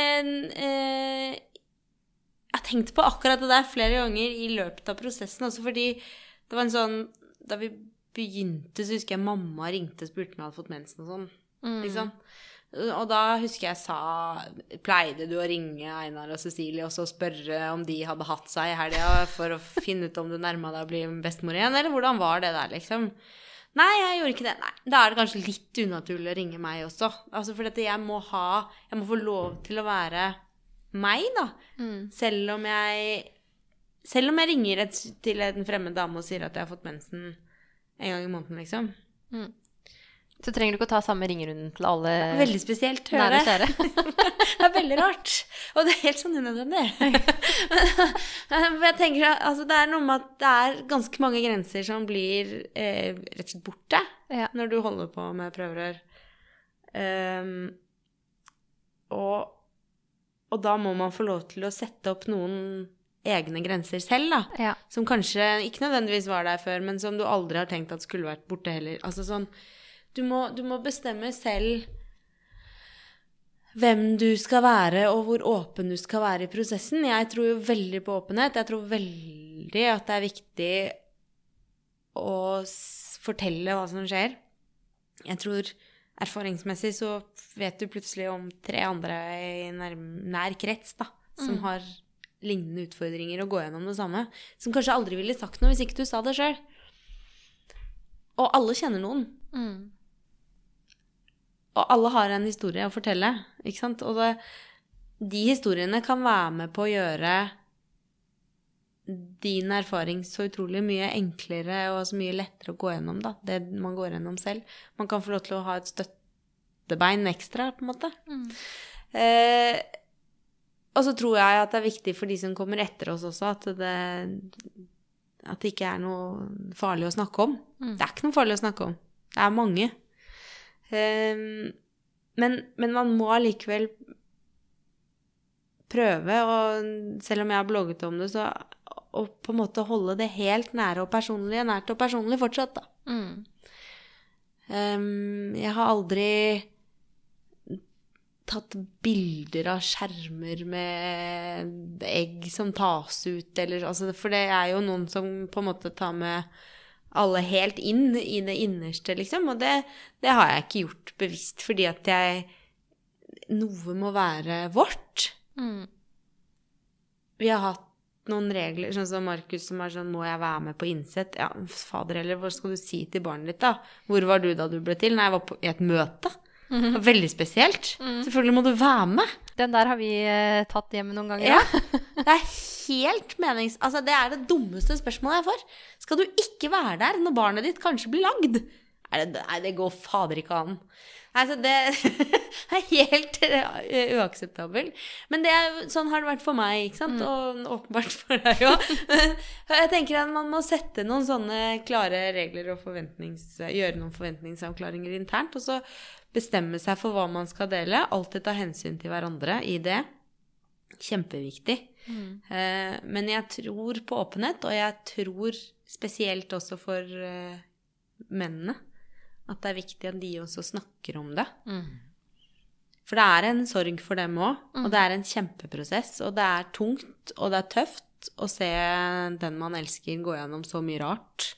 eh, Jeg har tenkt på akkurat det der flere ganger i løpet av prosessen, også fordi det var en sånn Da vi begynte, så husker jeg mamma ringte og spurte om jeg hadde fått mensen og sånn. Liksom. Og da husker jeg sa Pleide du å ringe Einar og Cecilie og så spørre om de hadde hatt seg i helga for å finne ut om du nærma deg å bli bestemor igjen, eller hvordan var det der, liksom? Nei, jeg gjorde ikke det. Nei, Da er det kanskje litt unaturlig å ringe meg også. Altså For jeg må ha Jeg må få lov til å være meg, da.
Mm.
Selv om jeg Selv om jeg ringer et, til en fremmed dame og sier at jeg har fått mensen en gang i måneden, liksom.
Så trenger du ikke å ta samme ringerunden til alle
Veldig spesielt,
nære
hører
og
jeg.
kjære.
Det er veldig rart. Og det er helt sånn unødvendig. Men jeg tenker altså, det er noe med at det er ganske mange grenser som blir eh, rett og slett borte
Ja.
når du holder på med prøverør. Um, og, og da må man få lov til å sette opp noen egne grenser selv, da.
Ja.
Som kanskje ikke nødvendigvis var der før, men som du aldri har tenkt at skulle vært borte heller. Altså sånn Du må, du må bestemme selv hvem du skal være, og hvor åpen du skal være i prosessen. Jeg tror jo veldig på åpenhet. Jeg tror veldig at det er viktig å fortelle hva som skjer. Jeg tror erfaringsmessig så vet du plutselig om tre andre i nær, nær krets da, som
Mm.
har lignende utfordringer og går gjennom det samme, som kanskje aldri ville sagt noe hvis ikke du sa det sjøl. Og alle kjenner noen.
Mm.
Og alle har en historie å fortelle, ikke sant? Og det, de historiene kan være med på å gjøre din erfaring så utrolig mye enklere og så mye lettere å gå gjennom, da. Det man går gjennom selv. Man kan få lov til å ha et støttebein ekstra, på en måte.
Mm.
Eh, og så tror jeg at det er viktig for de som kommer etter oss også, at det, at det ikke er noe farlig å snakke om.
Mm.
Det er ikke noe farlig å snakke om. Det er mange. Eh, men, men man må allikevel prøve, og selv om jeg har blogget om det, så å på en måte holde det helt nære og personlig, nært og personlig fortsatt, da.
Mm.
Ehm, jeg har aldri tatt bilder av skjermer med egg som tas ut, eller altså For det er jo noen som på en måte tar med alle helt inn i det innerste, liksom. Og det, det har jeg ikke gjort bevisst, fordi at jeg Noe må være vårt.
Mm.
Vi har hatt noen regler, sånn som Markus som er sånn Må jeg være med på innsett? Ja, fader heller, hva skal du si til barnet ditt, da? Hvor var du da du ble til? Nei, jeg var på, i et møte. Det var veldig spesielt. Selvfølgelig må du være med.
Den der har vi eh, tatt hjemme noen ganger.
Ja. Det er helt menings... Altså, det er det dummeste spørsmålet jeg får. Skal du ikke være der når barnet ditt kanskje blir lagd? Er det, nei, det går fader ikke an. Altså, det er helt eh, uakseptabelt. Men det er, sånn har det vært for meg, ikke sant? Og åpenbart for deg òg. Jeg tenker at man må sette noen sånne klare regler og. Gjøre noen forventningsavklaringer internt, og så bestemme seg for hva man skal dele. Alltid ta hensyn til hverandre i det. Kjempeviktig.
Mm.
Eh, men jeg tror på åpenhet, og jeg tror spesielt også for eh, mennene at det er viktig at de også snakker om det.
Mm.
For det er en sorg for dem òg, og det er en kjempeprosess. Og det er tungt, og det er tøft å se den man elsker, gå gjennom så mye rart.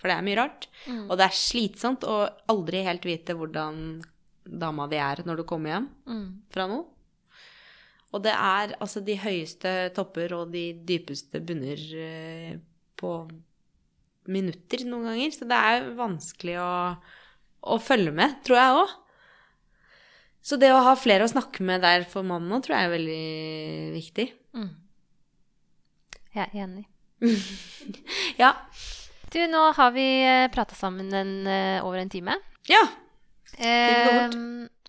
For det er mye rart.
Mm.
Og det er slitsomt å aldri helt vite hvordan dama di er når du kommer hjem
Mm.
fra noe. Og det er altså de høyeste topper og de dypeste bunner eh, på minutter noen ganger. Så det er vanskelig å, å følge med, tror jeg òg. Så det å ha flere å snakke med der for mannen òg, tror jeg er veldig viktig.
Mm. Jeg er enig.
Ja.
Du, nå har vi prata sammen en, eh, over en time.
Ja.
Eh,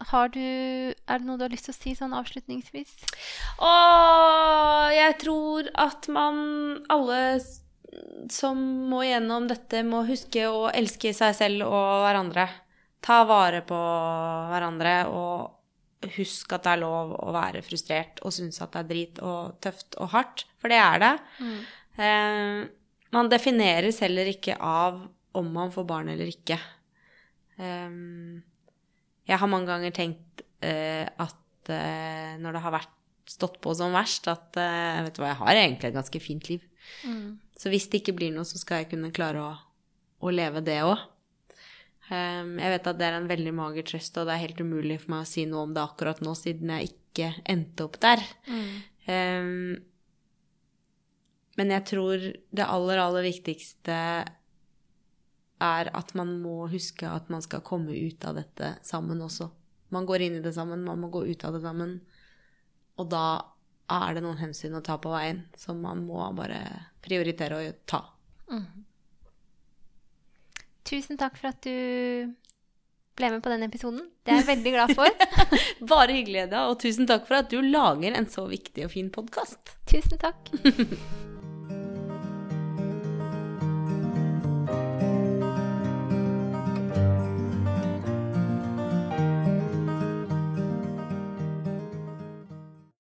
har du Er det noe du har lyst til å si sånn avslutningsvis?
Å, jeg tror at man alle som må gjennom dette, må huske å elske seg selv og hverandre. Ta vare på hverandre, og husk at det er lov å være frustrert og synes at det er drit og tøft og hardt, for det er det. Eh, man defineres heller ikke av om man får barn eller ikke. Eh, jeg har mange ganger tenkt eh, at eh, når det har vært stått på som verst, at eh, vet du hva, jeg har egentlig et ganske fint liv.
Mm.
Så hvis det ikke blir noe, så skal jeg kunne klare å, å leve det òg. Jeg vet at det er en veldig mager trøst, og det er helt umulig for meg å si noe om det akkurat nå, siden jeg ikke endte opp der.
Mm.
Um, men jeg tror det aller, aller viktigste er at man må huske at man skal komme ut av dette sammen også. Man går inn i det sammen, man må gå ut av det sammen. Og da er det noen hensyn å ta på veien som man må bare prioritere å ta.
Tusen takk for at du ble med på den episoden. Det er jeg veldig glad for.
Bare hyggelig, Eda, og tusen takk for at du lager en så viktig og fin podkast.
Tusen takk.